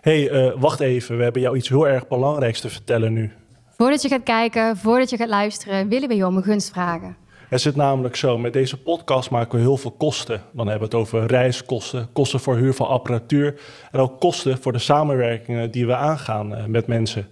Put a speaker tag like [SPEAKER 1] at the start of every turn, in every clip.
[SPEAKER 1] hey, uh, wacht even, we hebben jou iets heel erg belangrijks te vertellen nu.
[SPEAKER 2] Voordat je gaat kijken, voordat je gaat luisteren, willen we je om een gunst vragen.
[SPEAKER 1] Het zit namelijk zo, met deze podcast maken we heel veel kosten. Dan hebben we het over reiskosten, kosten voor huur van apparatuur... en ook kosten voor de samenwerkingen die we aangaan uh, met mensen.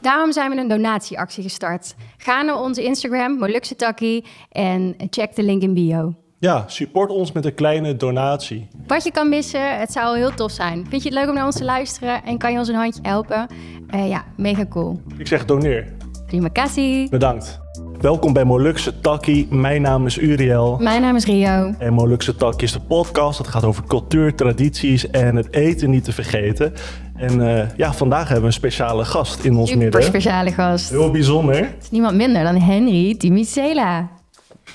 [SPEAKER 2] Daarom zijn we een donatieactie gestart. Ga naar onze Instagram, Molukse Takkie, en check de link in bio.
[SPEAKER 1] Ja, support ons met een kleine donatie.
[SPEAKER 2] Wat je kan missen, het zou heel tof zijn. Vind je het leuk om naar ons te luisteren en kan je ons een handje helpen? Uh, ja, mega cool.
[SPEAKER 1] Ik zeg doneer.
[SPEAKER 2] Prima kassie.
[SPEAKER 1] Bedankt. Welkom bij Molukse Takkie. Mijn naam is Uriel.
[SPEAKER 2] Mijn naam is Rio.
[SPEAKER 1] En Molukse Takkie is de podcast. Het gaat over cultuur, tradities en het eten niet te vergeten. En uh, ja, vandaag hebben we een speciale gast in ons
[SPEAKER 2] Super
[SPEAKER 1] midden.
[SPEAKER 2] speciale gast.
[SPEAKER 1] Heel bijzonder.
[SPEAKER 2] Het is niemand minder dan Henry Timicela.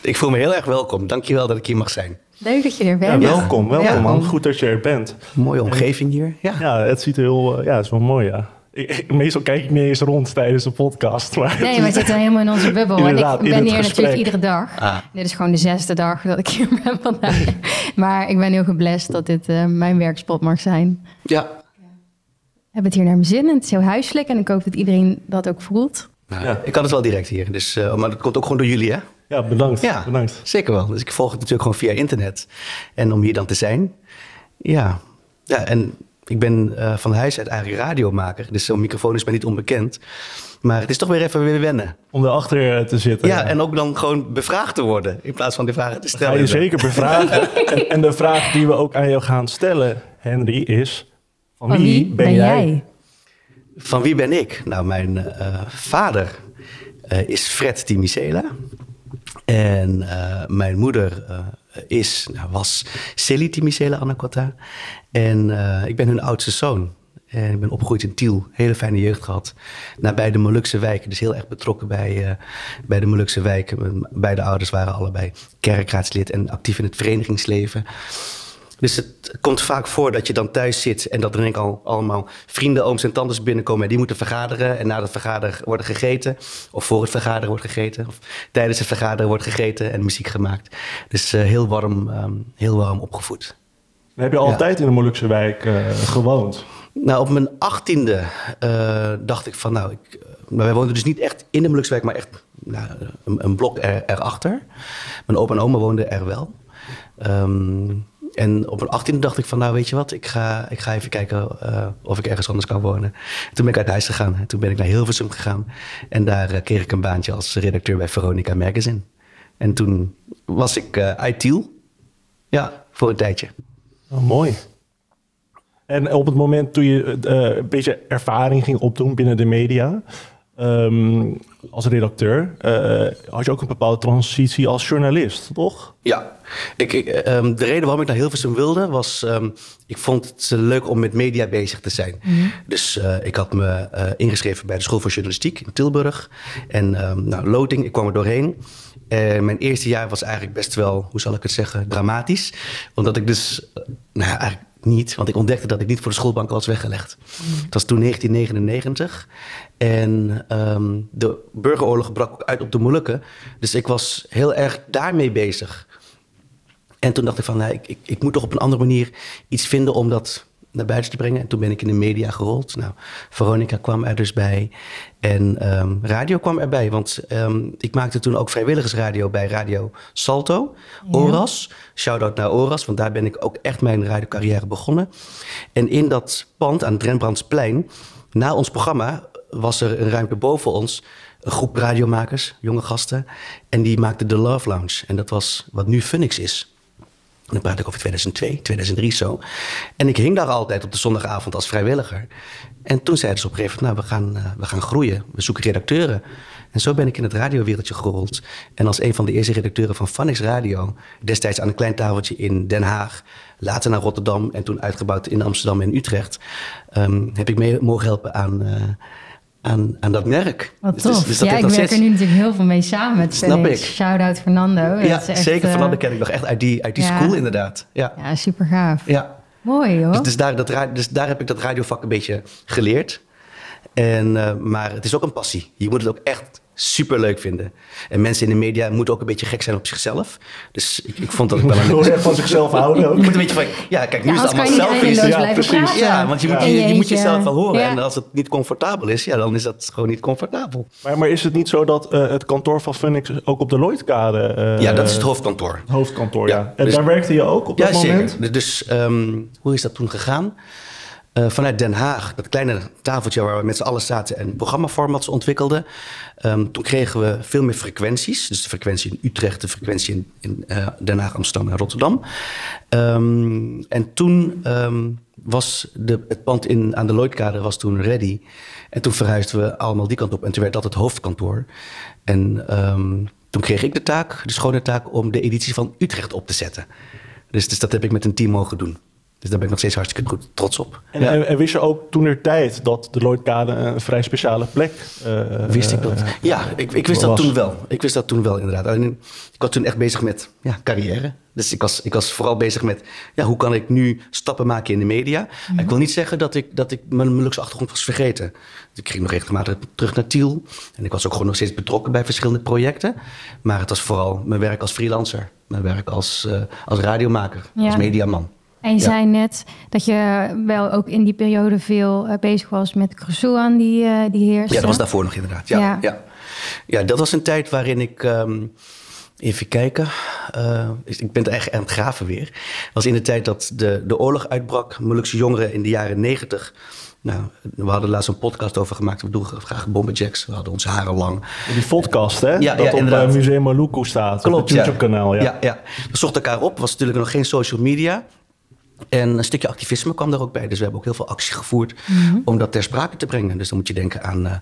[SPEAKER 3] Ik voel me heel erg welkom. Dankjewel dat ik hier mag zijn.
[SPEAKER 2] Leuk dat je er bent.
[SPEAKER 1] Ja, welkom, welkom ja. man. Goed dat je er bent.
[SPEAKER 3] Mooie omgeving hier.
[SPEAKER 1] Ja, ja het ziet er heel, ja, het is wel mooi ja. Ik, meestal kijk ik niet eens rond tijdens de podcast. Maar
[SPEAKER 2] nee, we zitten helemaal in onze bubbel. en ik ben hier natuurlijk iedere dag. Ah. Dit is gewoon de zesde dag dat ik hier ben vandaag. maar ik ben heel geblest dat dit uh, mijn werkspot mag zijn.
[SPEAKER 3] Ja.
[SPEAKER 2] Ik heb het hier naar mijn zin en het is heel huiselijk. En ik hoop dat iedereen dat ook voelt.
[SPEAKER 3] Nou, ja. Ik kan het wel direct hier. Dus, uh, maar dat komt ook gewoon door jullie, hè?
[SPEAKER 1] Ja, bedankt. Ja, bedankt.
[SPEAKER 3] Zeker wel. Dus ik volg het natuurlijk gewoon via internet. En om hier dan te zijn. Ja, ja en ik ben uh, van huis uit eigenlijk radiomaker. Dus zo'n microfoon is mij niet onbekend. Maar het is toch weer even weer wennen.
[SPEAKER 1] Om erachter te zitten.
[SPEAKER 3] Ja, ja, en ook dan gewoon bevraagd te worden. In plaats van die vragen te stellen.
[SPEAKER 1] Ga je zeker bevragen. en, en, de vraag die we ook aan jou gaan stellen, Henry, is... Van,
[SPEAKER 2] van wie, ben, ben jij? jij?
[SPEAKER 3] Van wie ben ik? Nou, mijn uh, vader uh, is Fred Timicela. En uh, mijn moeder uh, is, nou, was Celie Timicela Anacotta. En uh, ik ben hun oudste zoon. En ik ben opgegroeid in Tiel. Hele fijne jeugd gehad. Nabij de Molukse wijken. Dus heel erg betrokken bij, bij de Molukse wijken. Beide ouders waren allebei kerkraadslid en actief in het verenigingsleven. Dus het komt vaak voor dat je dan thuis zit en dat er denk ik al allemaal vrienden, ooms en tantes binnenkomen en die moeten vergaderen. En na het vergaderen wordt gegeten, of voor het vergaderen wordt gegeten, of tijdens het vergaderen wordt gegeten en muziek gemaakt. Dus uh, heel, warm, um, heel warm opgevoed.
[SPEAKER 1] Heb je altijd ja. in de Molukse wijk uh, gewoond?
[SPEAKER 3] Nou, op mijn achttiende uh, dacht ik van nou, ik, wij woonden dus niet echt in de Molukse wijk, maar echt nou, een, een, blok er, erachter. Mijn opa en oma woonden er wel. Um, en op een 18e dacht ik van, nou weet je wat, ik ga, ik ga even kijken uh, of ik ergens anders kan wonen. Toen ben ik uit huis gegaan. En toen ben ik naar Hilversum gegaan. En daar uh, kreeg ik een baantje als redacteur bij Veronica Magazine. En toen was ik uh, ITIL. Ja, voor een tijdje.
[SPEAKER 1] Oh, mooi. En op het moment toen je een beetje ervaring ging opdoen binnen de media... Um, als redacteur, uh, had je ook een bepaalde transitie als journalist, toch?
[SPEAKER 3] Ja, ik, ik, um, de reden waarom ik naar Hilversum wilde was, um, ik vond het leuk om met media bezig te zijn. Mm -hmm. Dus uh, ik had me uh, ingeschreven bij de School voor Journalistiek in Tilburg. En nou, loting, ik kwam er doorheen. En mijn eerste jaar was eigenlijk best wel, hoe zal ik het zeggen, dramatisch. Omdat ik dus, nou eigenlijk niet, want ik ontdekte dat ik niet voor de schoolbank was weggelegd. Mm. Het was toen 1999 en um, de burgeroorlog brak ook uit op de Molukken. Dus ik was heel erg daarmee bezig. En toen dacht ik van, nou, ik, ik, ik moet toch op een andere manier iets vinden om dat naar buiten te brengen. En toen ben ik in de media gerold. Nou, Veronica kwam er dus bij. En um, radio kwam erbij. Want um, ik maakte toen ook vrijwilligersradio bij Radio Salto. Ja. Oras. Shout-out naar Oras. Want daar ben ik ook echt mijn radiocarrière begonnen. En in dat pand aan het Rembrandtsplein... na ons programma was er een ruimte boven ons... een groep radiomakers, jonge gasten. En die maakten de Love Lounge. En dat was wat nu Funix is. En dan praat ik over 2002, 2003 zo. En ik hing daar altijd op de zondagavond als vrijwilliger. En toen zeiden ze op een gegeven moment, nou, we gaan, uh, we gaan groeien. We zoeken redacteuren. En zo ben ik in het radiowereldje gerold. En als een van de eerste redacteuren van Phonics Radio... destijds aan een klein tafeltje in Den Haag... later naar Rotterdam en toen uitgebouwd in Amsterdam en Utrecht... Um, heb ik mee mogen helpen aan... Uh, aan, aan dat merk.
[SPEAKER 2] Wat tof. Dus, dus dat ja, ik werk er nu natuurlijk heel veel mee samen met
[SPEAKER 3] Snap ik.
[SPEAKER 2] Shout-out Fernando.
[SPEAKER 3] Ja, echt, zeker. Fernando ken ik nog echt uit die, uit die ja. school inderdaad. Ja,
[SPEAKER 2] ja super gaaf.
[SPEAKER 3] Ja.
[SPEAKER 2] Mooi hoor.
[SPEAKER 3] Dus, dus, daar, dat, dus daar heb ik dat radiovak een beetje geleerd. En, maar het is ook een passie. Je moet het ook echt super leuk vinden. En mensen in de media moeten ook een beetje gek zijn op zichzelf. Dus ik, ik vond dat ik wel
[SPEAKER 1] een... Je van zichzelf houden ook.
[SPEAKER 3] Je moet een beetje van... Ja, kijk, nu is het allemaal selfies.
[SPEAKER 2] Ja, precies.
[SPEAKER 3] Ja, want je moet, je, je moet jezelf wel horen. En als het niet comfortabel is, ja, dan is dat gewoon niet comfortabel.
[SPEAKER 1] Maar, maar is het niet zo dat uh, het kantoor van Funix ook op de Lloydkade...
[SPEAKER 3] Uh, ja, dat is het hoofdkantoor.
[SPEAKER 1] Het hoofdkantoor, ja. En dus, daar werkte je ook op dat ja, moment?
[SPEAKER 3] Zeker. Dus um, hoe is dat toen gegaan? Uh, vanuit Den Haag, dat kleine tafeltje waar we met z'n allen zaten en programmaformats ontwikkelden. Um, toen kregen we veel meer frequenties. Dus de frequentie in Utrecht, de frequentie in, in uh, Den Haag, Amsterdam en Rotterdam. Um, en toen um, was de, het pand in, aan de Lloydkade was toen ready. En toen verhuisden we allemaal die kant op. En toen werd dat het hoofdkantoor. En toen kreeg ik de taak, de schone taak, om de editie van Utrecht op te zetten. Dus, dus dat heb ik met een team mogen doen. Dus daar ben ik nog steeds hartstikke goed trots op.
[SPEAKER 1] En, en, wist je ook toen er tijd dat de Lloydkade een vrij speciale plek
[SPEAKER 3] uh, Wist ik dat? ja, ik, ik wist dat toen wel. Ik wist dat toen wel inderdaad. Alleen, ik was toen echt bezig met ja, carrière. Dus ik was, ik was vooral bezig met ja, hoe kan ik nu stappen maken in de media. Mhm. Ik wil niet zeggen dat ik, dat ik mijn Molukse achtergrond was vergeten. Dus ik ging nog regelmatig terug naar Tiel. En ik was ook gewoon nog steeds betrokken bij verschillende projecten. Maar het was vooral mijn werk als freelancer. Mijn werk als, uh, als radiomaker, als mediaman.
[SPEAKER 2] En je zei net dat je wel ook in die periode veel uh, bezig was met Crusoe die, uh, die heerste.
[SPEAKER 3] Ja, dat was daarvoor nog inderdaad. Ja, ja. ja. ja dat was een tijd waarin ik... Um, Even kijken. Uh, ik ben er echt aan het graven weer. Het was in de tijd dat de, de oorlog uitbrak. Molukse jongeren in de jaren negentig. Nou, we hadden laatst een podcast over gemaakt. We doen graag bombenjacks. We hadden onze haren lang.
[SPEAKER 1] Die podcast, hè? Ja, dat ja, op uh, Museum Maluku staat. Klopt, op het YouTube-kanaal.
[SPEAKER 3] Ja. Ja, ja. We zochten elkaar op. was natuurlijk nog geen social media. En een stukje activisme kwam er ook bij. Dus we hebben ook heel veel actie gevoerd mhm. om dat ter sprake te brengen. Dus dan moet je denken aan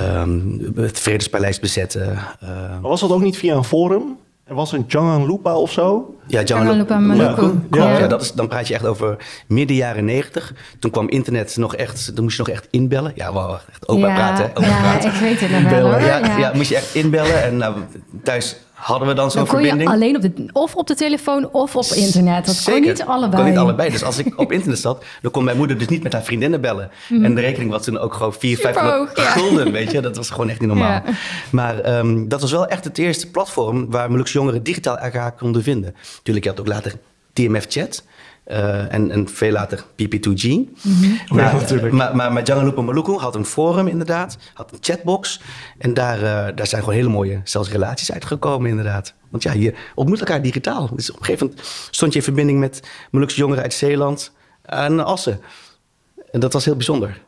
[SPEAKER 3] uh, um, het Vredespaleis bezetten.
[SPEAKER 1] Uh, maar was dat ook niet via een forum? Er was een Jangan Lupa of zo?
[SPEAKER 3] Ja, Jangan Lupa Maluku. Ja, ja. dat is, dan praat je echt over midden jaren negentig. Toen kwam internet nog echt, dan moest je nog echt inbellen. Ja, wow, echt opa praten. Opa
[SPEAKER 2] ja,
[SPEAKER 3] praten.
[SPEAKER 2] ik weet het nog wel.
[SPEAKER 3] Ja, ja. moest je echt inbellen. En nou, thuis hadden we dan zo'n verbinding.
[SPEAKER 2] Je alleen op de, of op de telefoon of op internet. Dat Zeker. kon niet allebei.
[SPEAKER 3] kon niet allebei. Dus als ik op internet zat, dan kon mijn moeder dus niet met haar vriendinnen bellen. Mhm. En de rekening was toen ook gewoon 4, 500 gulden, weet je. Dat was gewoon echt niet normaal. Maar um, dat was wel echt het eerste platform waar Molukse jongeren digitaal elkaar konden vinden. Natuurlijk, je had ook later TMF Chat. Uh, en, en veel later PP2G. Mm -hmm. maar, ja, maar, maar, maar Maluku had een forum inderdaad, had een chatbox. En daar, uh, daar zijn gewoon hele mooie, zelfs relaties uitgekomen inderdaad. Want ja, je ontmoet elkaar digitaal. Dus op een gegeven moment stond je in verbinding met Molukse jongeren uit Zeeland en Assen. En dat was heel bijzonder.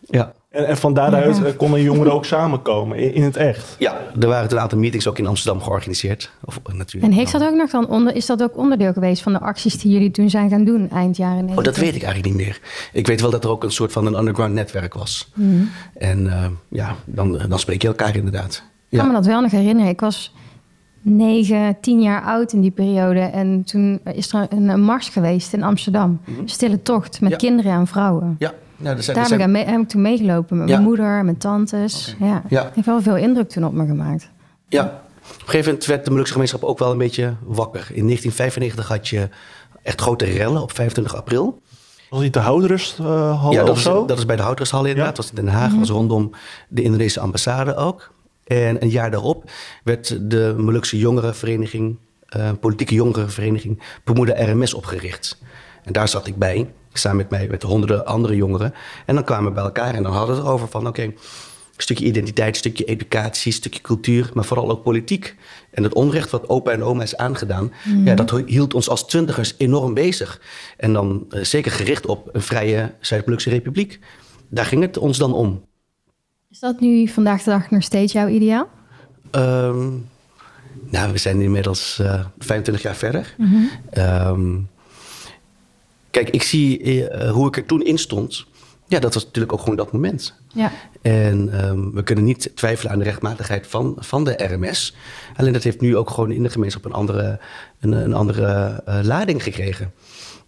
[SPEAKER 3] Ja.
[SPEAKER 1] En, en van daaruit ja. Eh, konden jongeren ook samenkomen in, in, het echt.
[SPEAKER 3] Ja, er waren een aantal meetings ook in Amsterdam georganiseerd. Of,
[SPEAKER 2] eh, natuurlijk. En heeft dat ook nog dan onder, is dat ook onderdeel geweest van de acties die jullie toen zijn gaan doen eind jaren 90?
[SPEAKER 3] Oh, dat weet ik eigenlijk niet meer. Ik weet wel dat er ook een soort van een underground netwerk was. Mm. En uh, ja, dan, dan spreek je elkaar inderdaad.
[SPEAKER 2] Ik kan me dat wel nog herinneren. Ik was negen, tien jaar oud in die periode. En toen is er een, een mars geweest in Amsterdam. Mm -hmm. Stille tocht met ja. kinderen en vrouwen.
[SPEAKER 3] Ja,
[SPEAKER 2] nou, Daar heb, ik heb ik toen meegelopen met mijn moeder en mijn tantes. Okay. Ja. ja. heeft wel veel indruk toen op me gemaakt.
[SPEAKER 3] Ja, op een gegeven moment werd de Molukse gemeenschap ook wel een beetje wakker. In 1995 had je echt grote rellen op 25 april.
[SPEAKER 1] Was het de Houtrusthal
[SPEAKER 3] ja, dat
[SPEAKER 1] is,
[SPEAKER 3] dat is bij de Houtrusthal inderdaad. Dat was in Den Haag, mm was rondom de Indonesische ambassade ook. En een jaar daarop werd de Molukse jongerenvereniging, uh, politieke jongerenvereniging, Pemuda RMS opgericht. En daar zat ik bij samen met mij, met honderden andere jongeren. En dan kwamen we bij elkaar en dan hadden we het over van... oké, een stukje identiteit, een stukje educatie, een stukje cultuur... maar vooral ook politiek. En het onrecht wat opa en oma is aangedaan... ja, mhm. dat hield ons als twintigers enorm bezig. En dan uh, zeker gericht op een vrije Zuid-Molukse republiek. Daar ging het ons dan om.
[SPEAKER 2] Is dat nu vandaag de dag nog steeds jouw ideaal?
[SPEAKER 3] Um, nou, we zijn inmiddels uh, eh, 25 jaar verder. Mm -hmm. um, Kijk, ik zie uh, hoe ik er toen in stond. Ja, dat was natuurlijk ook gewoon dat moment. Ja. En um, we kunnen niet twijfelen aan de rechtmatigheid van, van de RMS. Alleen dat heeft nu ook gewoon in de gemeenschap een andere, een, een andere uh, lading gekregen.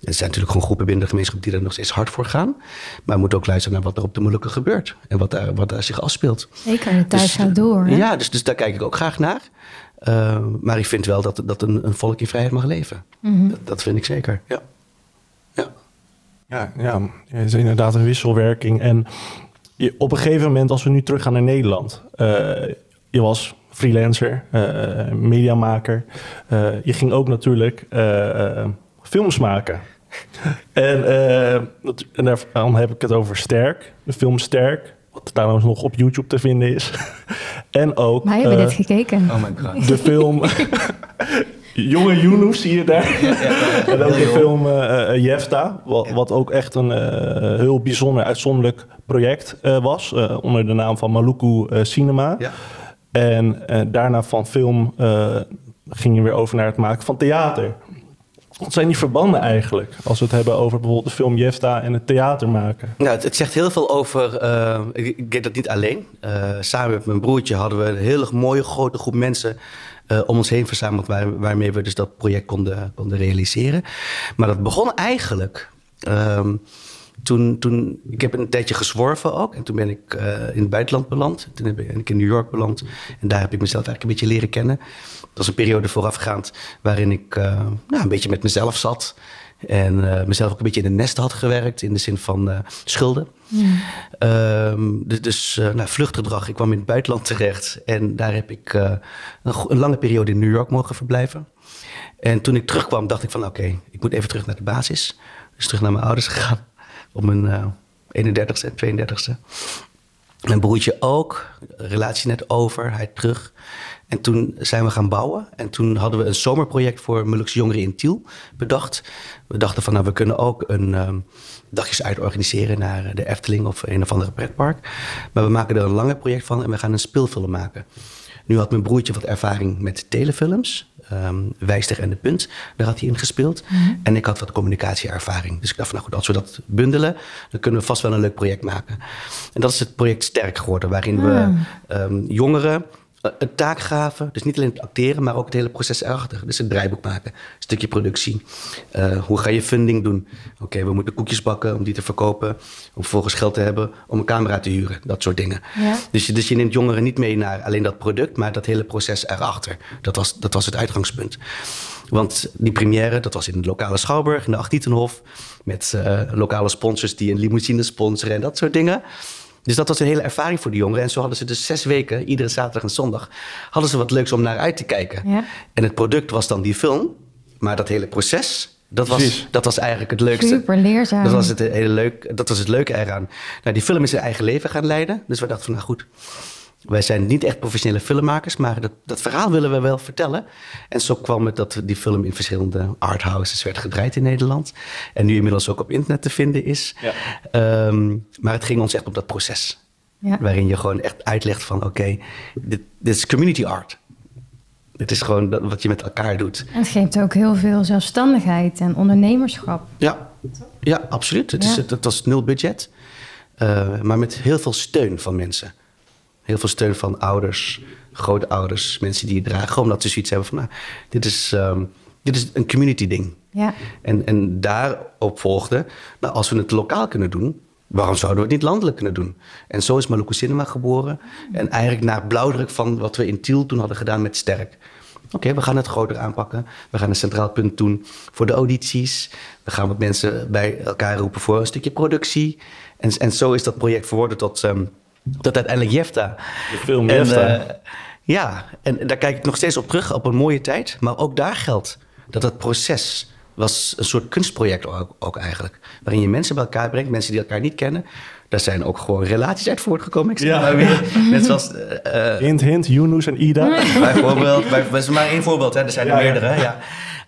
[SPEAKER 3] Er zijn natuurlijk gewoon groepen binnen de gemeenschap die er nog steeds hard voor gaan. Maar we moeten ook luisteren naar wat er op de moeilijke gebeurt. En wat daar, wat daar zich afspeelt.
[SPEAKER 2] Zeker, de tijd dus, gaat door.
[SPEAKER 3] Hè? Ja, dus, dus daar kijk ik ook graag naar. Uh, maar ik vind wel dat, dat een, een volk in vrijheid mag leven. Mm -hmm. dat, dat vind ik zeker, ja.
[SPEAKER 1] Ja, ja, het is inderdaad een wisselwerking. En je, op een gegeven moment, als we nu teruggaan naar Nederland, je was freelancer, mediamaker. je ging ook natuurlijk films maken. en, en dan heb ik het over Sterk, de film Sterk. Wat trouwens nog op YouTube te vinden is. en ook...
[SPEAKER 2] Wij hebben dit gekeken.
[SPEAKER 3] Oh my god.
[SPEAKER 1] De film... Jonge Yunus zie je daar. en ook de film uh, Jefta, wat, wat, ook echt een uh, heel bijzonder, uitzonderlijk project uh, was. onder de naam van Maluku Cinema. Ja. En daarna van film ging je weer over naar het maken van theater. Wat zijn die verbanden eigenlijk? Als we het hebben over bijvoorbeeld de film Jefta en het theater maken.
[SPEAKER 3] Nou, het, het zegt heel veel over. Uh, ik, deed dat niet alleen. Uh, samen met mijn broertje hadden we een hele mooie grote groep mensen. Uh, om ons heen verzameld, waar, waarmee we dus dat project konden, konden realiseren. Maar dat begon eigenlijk. Ehm, toen, toen, ik heb een tijdje gezworven ook. En toen ben ik in het buitenland beland. Toen ben ik in New York beland. En daar heb ik mezelf eigenlijk een beetje leren kennen. Dat was een periode voorafgaand waarin ik uh, nou, een beetje met mezelf zat. En uh, mezelf ook een beetje in de nest had gewerkt in de zin van uh, schulden. Mm. dus dus nou, vluchtgedrag. Ik kwam in het buitenland terecht. En daar heb ik een, een, lange periode in New York mogen verblijven. En toen ik terugkwam, dacht ik van oké, ik moet even terug naar de basis. Dus terug naar mijn ouders gegaan. Op mijn 31ste en 32ste. Mijn broertje ook. Relatie net over, hij terug. En toen zijn we gaan bouwen. En toen hadden we een zomerproject voor Molukse jongeren in Tiel bedacht. We dachten van, nou, we kunnen ook een um, dagjes uit organiseren naar de Efteling of een of andere pretpark. Maar we maken er een langer project van en we gaan een speelfilm maken. Nu had mijn broertje wat ervaring met telefilms. Um, Wijster en de Punt, daar had hij in gespeeld. Mhm. En ik had wat communicatieervaring. Dus ik dacht van, nou goed, als we dat bundelen, dan kunnen we vast wel een leuk project maken. En dat is het project Sterk geworden, waarin we um, jongeren een taak gaven. Dus niet alleen het acteren, maar ook het hele proces erachter. Dus het draaiboek maken, een stukje productie. Uh, hoe ga je funding doen? Oké, we moeten koekjes bakken om die te verkopen. Om vervolgens geld te hebben om een camera te huren. Dat soort dingen. Ja. Dus, dus je neemt jongeren niet mee naar alleen dat product, maar dat hele proces erachter. Dat was, dat was het uitgangspunt. Want die première, dat was in de lokale Schouwburg, in de Achtietenhof. Met uh, lokale sponsors die een limousine sponsoren en dat soort dingen. Dus dat was een hele ervaring voor de jongeren. En zo hadden ze dus zes weken, iedere zaterdag en zondag, hadden ze wat leuks om naar uit te kijken. Ja. En het product was dan die film. Maar dat hele proces, dat was, dat was eigenlijk het leukste.
[SPEAKER 2] Super leerzaam.
[SPEAKER 3] Dat was het, hele leuk, dat was het leuke eraan. Nou, die film is zijn eigen leven gaan leiden. Dus we dachten van, nou goed, wij zijn niet echt professionele filmmakers, maar dat, dat verhaal willen we wel vertellen. En zo kwam het dat die film in verschillende arthouses werd gedraaid in Nederland. En nu inmiddels ook op internet te vinden is. Ja. Ehm, maar het ging ons echt op dat proces. Ja. Waarin je gewoon echt uitlegt van oké, dit, dit is community art. Het is gewoon dat, wat je met elkaar doet.
[SPEAKER 2] En het geeft ook heel veel zelfstandigheid en ondernemerschap.
[SPEAKER 3] Ja, ja absoluut. Het, Is, het, was nul budget, uh, maar met heel veel steun van mensen. Heel veel steun van ouders, grootouders, mensen die het dragen. Omdat ze zoiets hebben van, nou, dit is, um, dit is een community ding. Ja. En, en daarop volgde, nou, als we het lokaal kunnen doen, waarom zouden we het niet landelijk kunnen doen? En zo is Maluku Cinema geboren. En eigenlijk naar blauwdruk van wat we in Tiel toen hadden gedaan met Sterk. Oké, we gaan het groter aanpakken. We gaan een centraal punt doen voor de audities. We gaan wat mensen bij elkaar roepen voor een stukje productie. En, en zo is dat project verworden tot... Um, dat uiteindelijk Jefta.
[SPEAKER 1] De film Jefta. Uh,
[SPEAKER 3] ja, en daar kijk ik nog steeds op terug, op een mooie tijd. Maar ook daar geldt dat het proces was een soort kunstproject ook, ook eigenlijk. Waarin je mensen bij elkaar brengt, mensen die elkaar niet kennen. Daar zijn ook gewoon relaties uit voortgekomen. Ik ja. maar weer. Net zoals...
[SPEAKER 1] Uh, hint, hint, Yunus en Ida.
[SPEAKER 3] Bijvoorbeeld. Bij, dat is maar één voorbeeld, hè. er zijn er meerdere. Ja.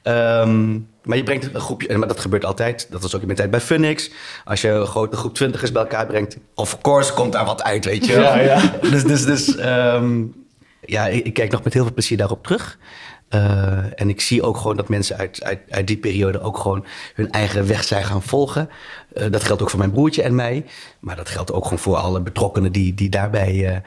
[SPEAKER 3] Um, maar je brengt een groepje, maar dat gebeurt altijd. Dat was ook in mijn tijd bij Funix. Als je een grote groep twintigers bij elkaar brengt, of course komt daar wat uit, weet je wel. Ja, ja. Dus, dus, dus um, ja, ik, ik, kijk nog met heel veel plezier daarop terug. Uh, en ik zie ook gewoon dat mensen uit, uit, uit die periode ook gewoon hun eigen weg zijn gaan volgen. Uh, dat geldt ook voor mijn broertje en mij. Maar dat geldt ook gewoon voor alle betrokkenen die, die daarbij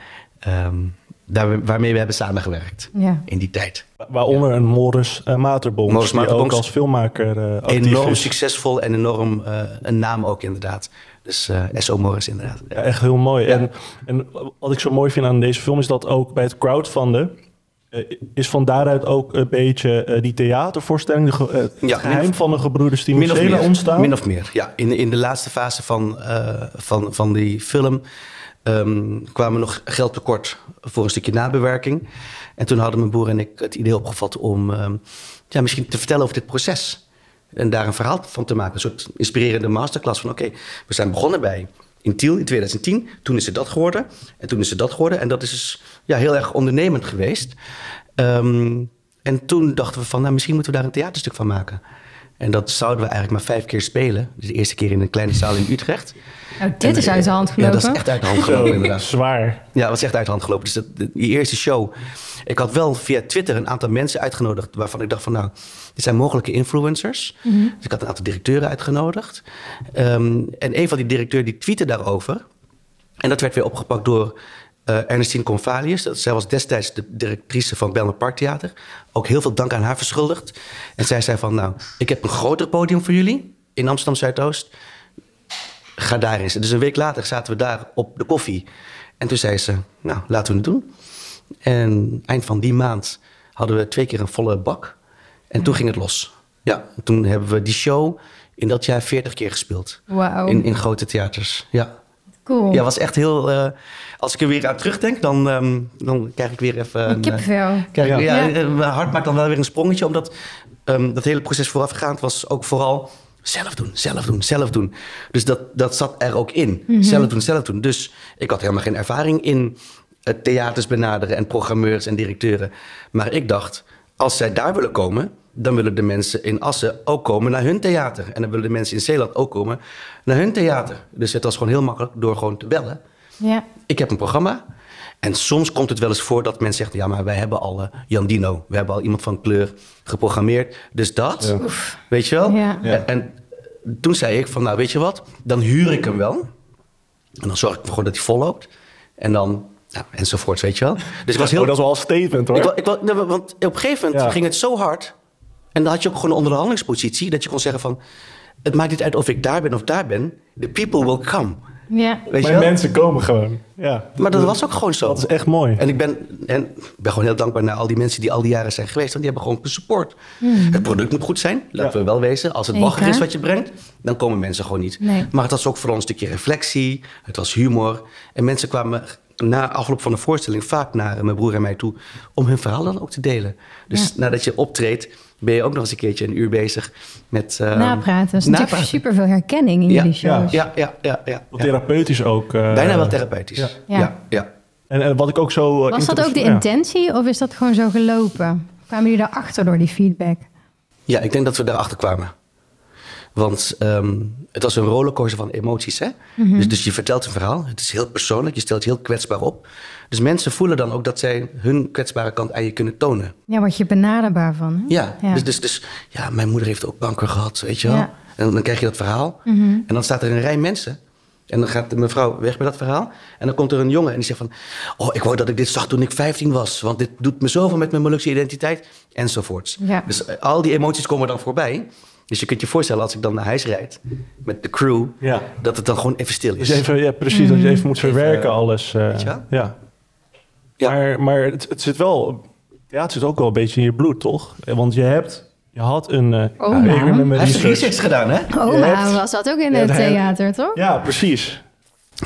[SPEAKER 3] uh, um, daar, waarmee we hebben samengewerkt ja. in die tijd.
[SPEAKER 1] Waaronder een Morris uh, Materbonks, Morris die ook als filmmaker uh,
[SPEAKER 3] Enorm succesvol en enorm uh, een naam ook inderdaad. Dus S.O. Morris inderdaad.
[SPEAKER 1] Ja, echt heel mooi. Ja. En, en wat ik zo mooi vind aan deze film is dat ook bij het crowdfunden... is van daaruit ook een beetje die theatervoorstelling, de, het ja, geheim van de gebroeders die ontstaan?
[SPEAKER 3] Min of meer, ja. In, in de laatste fase van, van, van die film um, kwamen nog geld tekort voor een stukje nabewerking. En toen hadden mijn broer en ik het idee opgevat om ehm, ja, misschien te vertellen over dit proces. En daar een verhaal van te maken. Een soort inspirerende masterclass van oké, we zijn begonnen bij Intiel in 2010. Toen is het dat geworden. En toen is het dat geworden. En dat is dus ja, heel erg ondernemend geweest. Um, en toen dachten we van, nou, misschien moeten we daar een theaterstuk van maken. En dat zouden we eigenlijk maar vijf keer spelen. Dus de eerste keer in een kleine zaal in Utrecht.
[SPEAKER 2] Oh, dit is uit de hand gelopen?
[SPEAKER 3] Ja, dat is echt uit de hand gelopen, inderdaad.
[SPEAKER 1] Zwaar.
[SPEAKER 3] Ja, dat was echt uit de hand gelopen. Dus dat, die eerste show... Ik had wel via Twitter een aantal mensen uitgenodigd... waarvan ik dacht van, nou, dit zijn mogelijke influencers. Mhm. Dus ik had een aantal directeuren uitgenodigd. Um, en een van die directeuren die tweette daarover... En dat werd weer opgepakt door uh, Ernestine Convalius. Zij was destijds de directrice van Belmer Parktheater. Ook heel veel dank aan haar verschuldigd. En zij zei van, nou, ik heb een groter podium voor jullie in Amsterdam Zuidoost. Ga daarin zitten. Dus een week later zaten we daar op de koffie. En toen zei ze, nou, laten we het doen. En eind van die maand hadden we twee keer een volle bak. En toen ging het los. Ja, toen hebben we die show in dat jaar 40 keer gespeeld.
[SPEAKER 2] Wow.
[SPEAKER 3] In, in grote theaters, ja.
[SPEAKER 2] Cool.
[SPEAKER 3] Ja, was echt heel... Uh, als ik er weer aan terugdenk, dan, um, dan krijg ik weer even...
[SPEAKER 2] Een kippenvel. Uh,
[SPEAKER 3] krijg, ja. ja. ja. mijn hart maakt dan wel weer een sprongetje. Omdat um, dat hele proces voorafgaand was ook vooral... Zelf doen, zelf doen, zelf doen. Dus dat, dat zat er ook in. Mm -hmm. Zelf doen, zelf doen. Dus ik had helemaal geen ervaring in het theaters benaderen... en programmeurs en directeuren. Maar ik dacht, als zij daar willen komen dan willen de mensen in Assen ook komen naar hun theater. En dan willen de mensen in Zeeland ook komen naar hun theater. Dus het was gewoon heel makkelijk door gewoon te bellen.
[SPEAKER 2] Ja.
[SPEAKER 3] Ik heb een programma. En soms komt het wel eens voor dat mensen zeggen... ja, maar wij hebben al uh, Jan Dino. We hebben al iemand van kleur geprogrammeerd. Dus dat, ja. weet je wel?
[SPEAKER 2] Ja.
[SPEAKER 3] En, en, toen zei ik van, nou, weet je wat? Dan huur ik hem wel. En dan zorg ik ervoor dat hij volloopt. En dan nou, enzovoort, weet je wel. Dus ik was heel...
[SPEAKER 1] Oh, dat is wel een statement, hoor.
[SPEAKER 3] Ik, ik, ik, want op een gegeven moment ja. ging het zo hard... En dan had je ook gewoon een onderhandelingspositie. Dat je kon zeggen van... Het maakt niet uit of ik daar ben of daar ben. The people will come.
[SPEAKER 2] Ja.
[SPEAKER 1] Weet je mensen komen gewoon. Ja.
[SPEAKER 3] Maar dat was ook gewoon zo.
[SPEAKER 1] Dat is echt mooi.
[SPEAKER 3] En ik ben, en ik ben gewoon heel dankbaar naar al die mensen die al die jaren zijn geweest. Want die hebben gewoon support.
[SPEAKER 2] Mm.
[SPEAKER 3] Het product moet goed zijn. Laten ja. we wel wezen. Als het wakker is wat je brengt, dan komen mensen gewoon niet.
[SPEAKER 2] Nee.
[SPEAKER 3] Maar het was ook vooral een stukje reflectie. Het was humor. En mensen kwamen na afloop van de voorstelling vaak naar mijn broer en mij toe... om hun verhaal dan ook te delen. Dus ja. nadat je optreedt ben je ook nog eens een keertje een uur bezig met... Uh,
[SPEAKER 2] napraten. Dat is natuurlijk super veel herkenning in
[SPEAKER 3] ja,
[SPEAKER 2] jullie shows.
[SPEAKER 3] Ja, ja, ja. ja, ja.
[SPEAKER 1] Therapeutisch ook. Uh,
[SPEAKER 3] Bijna wel therapeutisch. Ja.
[SPEAKER 2] ja.
[SPEAKER 3] ja,
[SPEAKER 1] En, en, wat ik ook zo...
[SPEAKER 2] Was dat ook de intentie of is dat gewoon zo gelopen? Kwamen jullie daarachter door die feedback?
[SPEAKER 3] Ja, ik denk dat we daarachter kwamen. Want um, het was een rollercoaster van emoties. Hè? Mm -hmm. dus, dus je vertelt een verhaal. Het is heel persoonlijk. Je stelt heel kwetsbaar op. Dus mensen voelen dan ook dat zij hun kwetsbare kant aan je kunnen tonen.
[SPEAKER 2] Ja, word je benaderbaar van. Hè?
[SPEAKER 3] Ja, ja. Dus, dus, dus ja, mijn moeder heeft ook kanker gehad, weet je wel. Ja. En dan krijg je dat verhaal.
[SPEAKER 2] Mm -hmm.
[SPEAKER 3] En dan staat er een rij mensen. En dan gaat de mevrouw weg met dat verhaal. En dan komt er een jongen en die zegt van... Oh, ik wou dat ik dit zag toen ik 15 was. Want dit doet me zoveel met mijn Molukse identiteit. Enzovoorts.
[SPEAKER 2] Ja.
[SPEAKER 3] Dus al die emoties komen dan voorbij. Dus je kunt je voorstellen als ik dan naar huis rijd met de crew,
[SPEAKER 1] ja.
[SPEAKER 3] dat het dan gewoon even stil is.
[SPEAKER 1] Dus even, ja, precies, mm. dat je even moet verwerken even, alles. Uh,
[SPEAKER 3] weet je wel?
[SPEAKER 1] Ja. ja. Maar, maar het, het, zit wel, ja, het zit ook wel een beetje in je bloed, toch? Want je hebt, je had een... Uh,
[SPEAKER 2] oh, ja,
[SPEAKER 3] Hij heeft research gedaan, hè?
[SPEAKER 2] Oh, maar was dat ook in het theater, toch?
[SPEAKER 1] Ja, precies.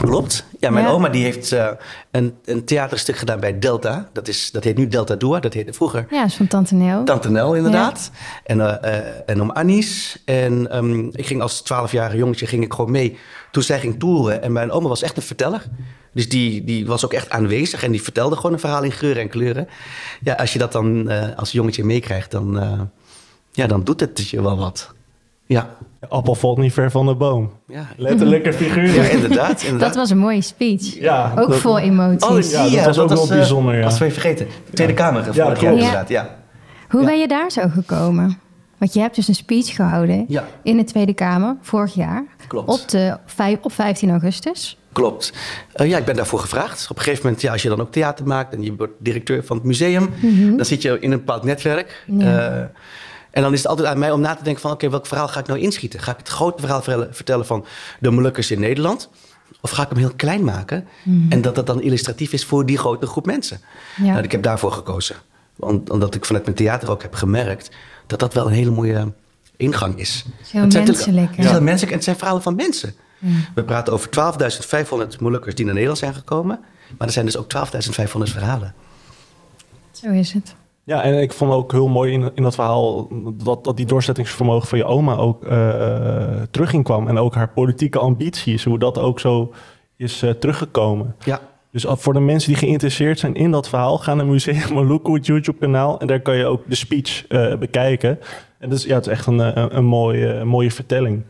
[SPEAKER 3] Klopt. Ja, mijn
[SPEAKER 2] Ja.
[SPEAKER 3] oma die heeft uh, een, een theaterstuk gedaan bij Delta. Dat, is, dat heet nu Delta Dua. Dat heette vroeger
[SPEAKER 2] Ja, is van Tante Nel.
[SPEAKER 3] Tante Nel, inderdaad. En, uh, uh, en om Annies. En um, ik ging als 12-jarige jongetje ging ik gewoon mee toen zij ging toeren. En mijn oma was echt een verteller. Dus die, die was ook echt aanwezig en die vertelde gewoon een verhaal in geuren en kleuren. Ja, als je dat dan als jongetje meekrijgt, dan, ja, dan doet het je wel wat. Ja.
[SPEAKER 1] De appel valt niet ver van de boom.
[SPEAKER 3] Ja.
[SPEAKER 1] Letterlijk en figuurlijk.
[SPEAKER 3] Ja, inderdaad, inderdaad.
[SPEAKER 2] Dat was een mooie speech.
[SPEAKER 1] Ja,
[SPEAKER 2] Ook
[SPEAKER 1] dat-
[SPEAKER 2] vol emoties.
[SPEAKER 3] Oh,
[SPEAKER 1] Ja, dat was ook wel
[SPEAKER 3] eh,
[SPEAKER 1] bijzonder, ja.
[SPEAKER 3] Als we even vergeten. Tweede Kamer, vorig
[SPEAKER 1] klopt.
[SPEAKER 3] jaar
[SPEAKER 2] Ja.
[SPEAKER 3] inderdaad. Ja.
[SPEAKER 2] Hoe
[SPEAKER 3] Ja.
[SPEAKER 2] ben je daar zo gekomen? Want je hebt dus een speech gehouden
[SPEAKER 3] Ja.
[SPEAKER 2] in de Tweede Kamer vorig jaar.
[SPEAKER 3] Klopt.
[SPEAKER 2] Op, de, vijf- op 15 augustus.
[SPEAKER 3] Klopt. Eh, ja, ik ben daarvoor gevraagd. Op een gegeven moment, ja, als je dan ook theater maakt en je wordt directeur van het museum, dan zit je in een bepaald netwerk.
[SPEAKER 2] Mhm. Ja.
[SPEAKER 3] Eh, en dan is het altijd aan mij om na te denken van, oké, welk verhaal ga ik nou inschieten? Ga ik het grote verhaal vertellen, van de Molukkers in Nederland? Of ga ik hem heel klein maken en dat dat dan illustratief is voor die grote groep mensen?
[SPEAKER 2] Ja.
[SPEAKER 3] Nou, ik heb daarvoor gekozen. Want, omdat ik vanuit mijn theater ook heb gemerkt dat dat wel een hele mooie ingang is.
[SPEAKER 2] Heel
[SPEAKER 3] Het zijn
[SPEAKER 2] menselijk,
[SPEAKER 3] Het is
[SPEAKER 2] hè?
[SPEAKER 3] heel menselijk en het zijn verhalen van mensen. We praten over 12.500 Molukkers die naar Nederland zijn gekomen. Maar er zijn dus ook 12.500 verhalen.
[SPEAKER 2] Zo is het.
[SPEAKER 1] Ja, en ik vond ook heel mooi in, in dat verhaal dat, dat die doorzettingsvermogen van je oma ook uh, terug kwam. En ook haar politieke ambities, hoe dat ook zo is uh, teruggekomen.
[SPEAKER 3] Ja.
[SPEAKER 1] Dus voor de mensen die geïnteresseerd zijn in dat verhaal, ga naar Museum Maluku, het YouTube-kanaal. En daar kan je ook de speech uh, bekijken. En dus, ja, het is echt een, een, een mooie, mooie vertelling.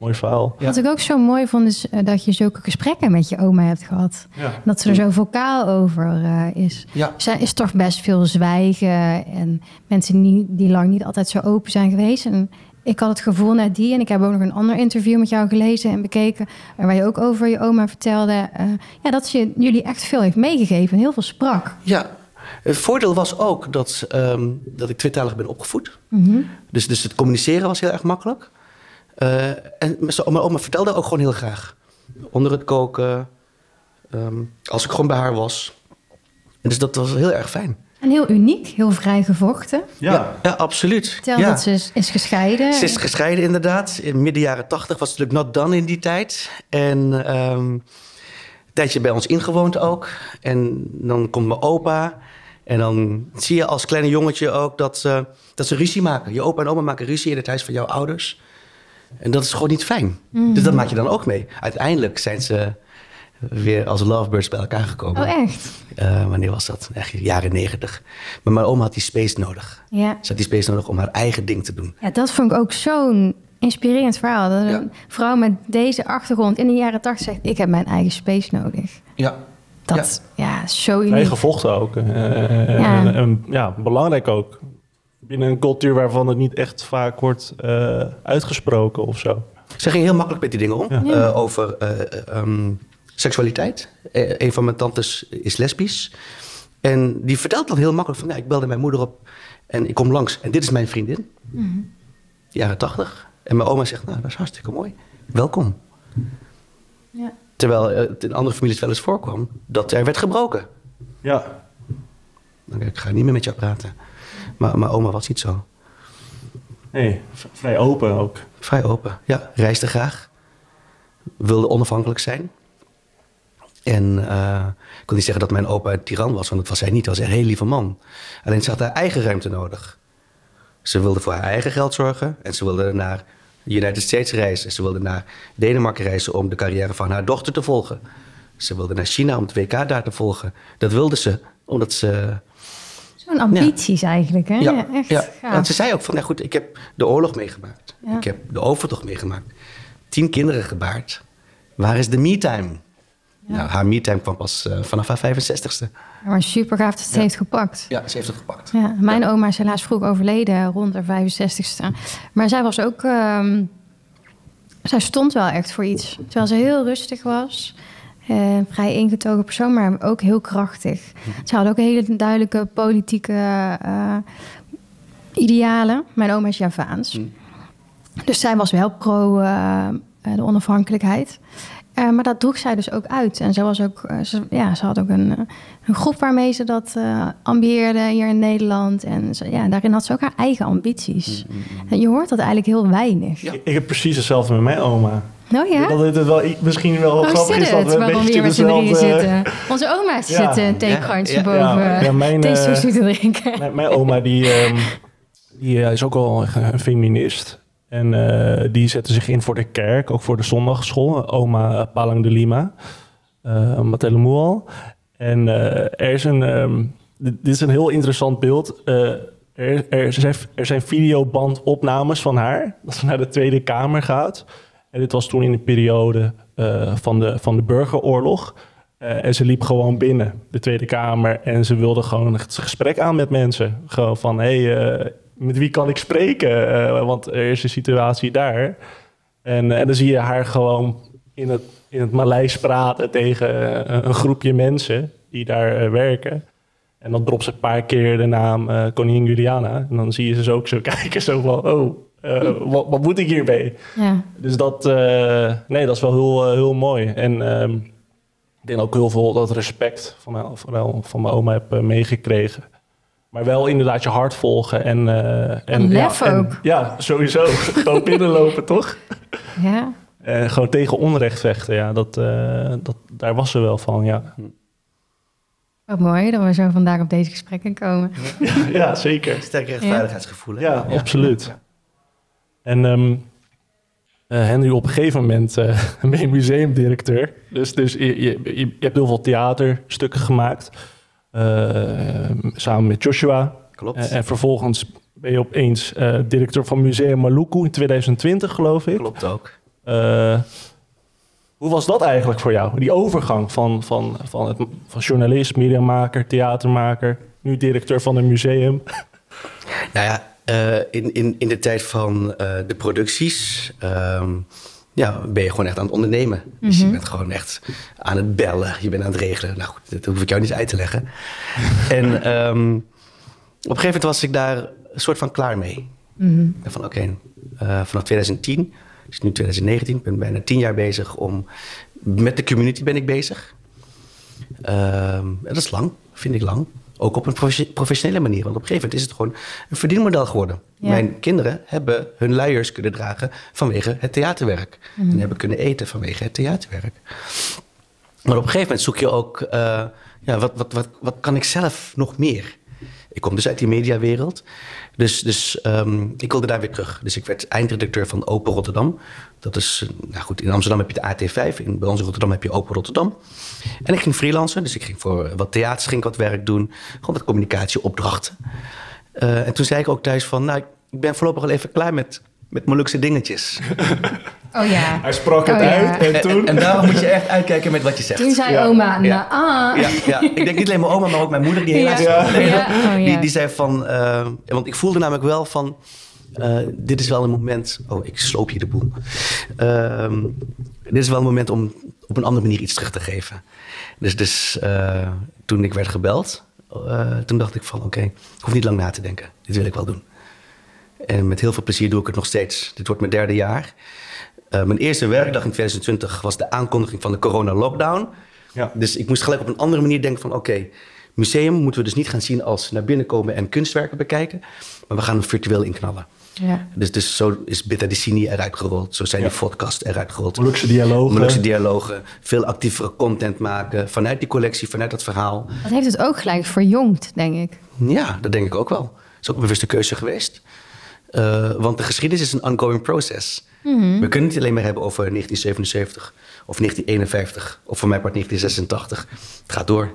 [SPEAKER 1] Mooi verhaal.
[SPEAKER 2] Wat ik ook zo mooi vond, is uh, dat je zulke gesprekken met je oma hebt gehad. Ja. Dat ze er zo vocaal over uh, is.
[SPEAKER 3] Ja.
[SPEAKER 2] Er is toch best veel zwijgen en mensen die, die lang niet altijd zo open zijn geweest. En ik had het gevoel net die, en ik heb ook nog een ander interview met jou gelezen en bekeken, waar je ook over je oma vertelde, uh, ja, dat ze jullie echt veel heeft meegegeven en heel veel sprak.
[SPEAKER 3] Ja, het voordeel was ook dat, um, dat ik tweetalig ben opgevoed. Mm -hmm. dus, dus het communiceren was heel erg makkelijk. Uh, en mijn oma vertelde ook gewoon heel graag. Onder het koken, um, als ik gewoon bij haar was. En dus dat was heel erg fijn.
[SPEAKER 2] En heel uniek, heel vrijgevochten.
[SPEAKER 3] Ja, ja, ja absoluut.
[SPEAKER 2] Vertel
[SPEAKER 3] ja.
[SPEAKER 2] dat ze is, is, gescheiden.
[SPEAKER 3] Ze is gescheiden inderdaad. In midden jaren tachtig was het natuurlijk not done in die tijd. En um, een tijdje bij ons ingewoond ook. En dan komt mijn opa. En dan zie je als kleine jongetje ook dat, uh, dat ze ruzie maken. Je opa en oma maken ruzie in het huis van jouw ouders. En dat is gewoon niet fijn. Mm. Dus dat maak je dan ook mee. Uiteindelijk zijn ze weer als lovebirds bij elkaar gekomen.
[SPEAKER 2] Oh, echt?
[SPEAKER 3] Uh, wanneer was dat? Echt jaren negentig. Maar mijn oma had die space nodig.
[SPEAKER 2] Ja.
[SPEAKER 3] Ze had die space nodig om haar eigen ding te doen.
[SPEAKER 2] Ja, dat vond ik ook zo'n inspirerend verhaal. Dat
[SPEAKER 3] Ja.
[SPEAKER 2] een vrouw met deze achtergrond in de jaren tachtig zegt... ik heb mijn eigen space nodig.
[SPEAKER 3] Ja.
[SPEAKER 2] Dat, ja, zo uniek.
[SPEAKER 1] Vrij gevochten ook. eh,
[SPEAKER 2] Ja.
[SPEAKER 1] En, en, ja, belangrijk ook. Binnen een cultuur waarvan het niet echt vaak wordt eh, uitgesproken of zo.
[SPEAKER 3] Ze ging heel makkelijk met die dingen om.
[SPEAKER 1] Ja.
[SPEAKER 2] Ja.
[SPEAKER 3] Eh, over eh, ehm, seksualiteit. Een van mijn tantes is lesbisch. En die vertelt dan heel makkelijk van... Ja, ik belde mijn moeder op en ik kom langs. En dit is mijn vriendin.
[SPEAKER 2] Mhm.
[SPEAKER 3] Jaren tachtig. En mijn oma zegt, nou, dat is hartstikke mooi. Welkom.
[SPEAKER 2] Ja.
[SPEAKER 3] Terwijl het in andere families wel eens voorkwam dat er werd gebroken.
[SPEAKER 1] Ja,
[SPEAKER 3] Dan ik ga niet meer met jou praten. Maar mijn oma was niet zo.
[SPEAKER 1] nee, vrij open ook.
[SPEAKER 3] Vrij open. Ja, reisde graag. Wilde onafhankelijk zijn. En eh, ik wil niet zeggen dat mijn opa een tiran was, want dat was hij niet. Hij was een heel lieve man. Alleen ze had haar eigen ruimte nodig. Ze wilde voor haar eigen geld zorgen. En ze wilde naar de United States reizen. Ze wilde naar Denemarken reizen om de carrière van haar dochter te volgen. Ze wilde naar China om het WK daar te volgen. Dat wilde ze, omdat ze
[SPEAKER 2] Zo'n ambities eigenlijk, hè? Ja, echt
[SPEAKER 3] ja. Want ze zei ook van, nou goed, ik heb de oorlog meegemaakt.
[SPEAKER 2] Ja.
[SPEAKER 3] Ik heb de overtocht meegemaakt. Tien kinderen gebaard. Waar is de me-time? Nou, haar me-time kwam pas eh, vanaf haar 65ste.
[SPEAKER 2] Maar super gaaf dat ze het heeft gepakt.
[SPEAKER 3] Ja, ze heeft het gepakt.
[SPEAKER 2] Ja, mijn oma is helaas vroeg overleden, rond haar 65ste. Maar zij was ook... ehm, zij stond wel echt voor iets. Terwijl ze heel rustig was. Eh, vrij ingetogen persoon, maar ook heel krachtig. Ze had ook hele duidelijke politieke eh, idealen. Mijn oma is Javaans.
[SPEAKER 3] Mm.
[SPEAKER 2] Dus zij was wel pro eh, de onafhankelijkheid. Eh, maar dat droeg zij dus ook uit. En ze, was ook, ze, ja, ze had ook een, een groep waarmee ze dat eh ambieerde hier in Nederland. En ze, ja, daarin had ze ook haar eigen ambities. En je hoort dat eigenlijk heel weinig.
[SPEAKER 3] Ja.
[SPEAKER 1] Ik, ik heb precies hetzelfde met mijn oma.
[SPEAKER 2] Oh ja?
[SPEAKER 1] Dat het wel misschien wel
[SPEAKER 2] Hoe
[SPEAKER 1] grappig is dat
[SPEAKER 2] het?
[SPEAKER 1] we een
[SPEAKER 2] Waarom we hier met z'n drieën
[SPEAKER 1] dezelfde-
[SPEAKER 2] zitten? Onze oma
[SPEAKER 1] Ja.
[SPEAKER 2] zit een theekrantje
[SPEAKER 3] Ja, ja,
[SPEAKER 2] boven.
[SPEAKER 1] ja. Ja, mijn,
[SPEAKER 2] te drinken.
[SPEAKER 1] Mijn, mijn oma die, ehm, die eh, is ook al een feminist. En eh, die zette zich in voor de kerk, ook voor de zondagschool. Oma Palang de Lima, uh, Matelemual. En eh, er is een, ehm, dit, is een heel interessant beeld. Eh, er, er, zijn, er zijn videobandopnames van haar, dat ze naar de Tweede Kamer gaat. En dit was toen in de periode eh, van, de, van de burgeroorlog. Eh, en ze liep gewoon binnen de Tweede Kamer en ze wilde gewoon het gesprek aan met mensen. Gewoon van, hé, hey, eh, met wie kan ik spreken? Want er is een situatie daar. En, en dan zie je haar gewoon in het, in het Maleis praten tegen een groepje mensen die daar werken. En dan dropt ze een paar keer de naam koningin Juliana. En dan zie je ze ook zo kijken, zo van, oh, eh, wat, wat moet ik hiermee?
[SPEAKER 2] Ja.
[SPEAKER 1] Dus dat, eh, nee, dat is wel heel, eh, heel mooi. En ehm, ik denk ook heel veel dat respect van, mijn- van, van mijn oma heb eh, meegekregen. Maar wel inderdaad je hart volgen. En, eh, en,
[SPEAKER 2] lef
[SPEAKER 1] ja, en-
[SPEAKER 2] ook.
[SPEAKER 1] ja, sowieso. Gewoon binnenlopen, toch?
[SPEAKER 2] ja.
[SPEAKER 1] Eh, gewoon tegen onrecht vechten, ja, dat, eh, dat, daar was ze wel van, ja.
[SPEAKER 2] Wat mooi dat we zo vandaag op deze gesprekken komen.
[SPEAKER 1] ja, zeker.
[SPEAKER 3] Sterk rechtvaardigheidsgevoel. hè?
[SPEAKER 1] Ja, absoluut. En eh, Henry, op een gegeven moment eh, ben je museumdirecteur. Dus, dus je, je, je hebt heel veel theaterstukken gemaakt. eh, samen met Joshua.
[SPEAKER 3] Klopt.
[SPEAKER 1] En vervolgens ben je opeens directeur van Museum Maluku in 2020, geloof ik.
[SPEAKER 3] Klopt ook.
[SPEAKER 1] Hoe was dat eigenlijk voor jou? Die overgang van, van, van, het, van journalist, mediamaker, theatermaker, nu directeur van een museum.
[SPEAKER 3] Nou ja, eh, in, in, in de tijd van eh, de producties ehm, ja, ben je gewoon echt aan het ondernemen. Dus je bent gewoon echt aan het bellen, je bent aan het regelen. Nou goed, dat hoef ik jou niet uit te leggen. en ehm, op een gegeven moment was ik daar een soort van klaar mee. Ik dacht van oké, eh, vanaf 2010, dus nu 2019, ik ben bijna tien jaar bezig om... Met de community ben ik bezig. Ehm, dat is lang, vind ik lang. Ook op een profe- professionele manier. Want op een gegeven moment is het gewoon een verdienmodel geworden.
[SPEAKER 2] Ja.
[SPEAKER 3] Mijn kinderen hebben hun luiers kunnen dragen vanwege het theaterwerk. En hebben kunnen eten vanwege het theaterwerk. Maar op een gegeven moment zoek je ook... eh, ja, wat, wat, wat, wat kan ik zelf nog meer? Ik kom dus uit die mediawereld. Dus, dus ehm, ik wilde daar weer terug. Dus ik werd eindredacteur van Open Rotterdam. Dat is, eh, nou goed, in Amsterdam heb je de AT5. In, bij ons in Rotterdam heb je Open Rotterdam. En ik ging freelancen. Dus ik ging voor wat theaters ging wat werk doen. Gewoon wat communicatieopdrachten. Eh, en toen zei ik ook thuis van... Nou, ik ben voorlopig al even klaar met, met Molukse dingetjes.
[SPEAKER 2] Oh ja.
[SPEAKER 1] Hij sprak het
[SPEAKER 2] Oh,
[SPEAKER 1] uit en
[SPEAKER 3] En,
[SPEAKER 1] toen...
[SPEAKER 3] en daarom moet je echt uitkijken met wat je zegt.
[SPEAKER 2] Toen zei
[SPEAKER 1] Ja.
[SPEAKER 2] oma, nou
[SPEAKER 3] Ja.
[SPEAKER 2] ah.
[SPEAKER 3] Ja, ja, ik denk niet alleen mijn oma, maar ook mijn moeder, die helaas.
[SPEAKER 2] Oh, ja.
[SPEAKER 3] die, die zei van... eh, want ik voelde namelijk wel van... eh, dit is wel een moment... Oh, ik sloop hier de boel. Ehm, dit is wel een moment om op een andere manier iets terug te geven. Dus, dus eh, toen ik werd gebeld... eh, toen dacht ik van... Oké, ik hoef niet lang na te denken. Dit wil ik wel doen. En met heel veel plezier doe ik het nog steeds. Dit wordt mijn derde jaar. Eh, mijn eerste werkdag in 2020 was de aankondiging van de corona-lockdown.
[SPEAKER 1] Ja.
[SPEAKER 3] Dus ik moest gelijk op een andere manier denken van... oké, museum moeten we dus niet gaan zien als naar binnen komen en kunstwerken bekijken... maar we gaan hem virtueel inknallen.
[SPEAKER 2] Ja.
[SPEAKER 3] Dus, dus zo is Betadicini eruit gerold. Zo zijn die podcasts eruit gerold.
[SPEAKER 1] Molukse dialogen.
[SPEAKER 3] Molukse dialogen. Veel actievere content maken vanuit die collectie, vanuit dat verhaal.
[SPEAKER 2] Dat heeft het ook gelijk verjongd, denk ik.
[SPEAKER 3] Ja, dat denk ik ook wel. Dat is ook een bewuste keuze geweest. Eh, want de geschiedenis is een ongoing process. We kunnen het niet alleen maar hebben over 1977 of 1951 of voor mij part 1986. Het gaat door.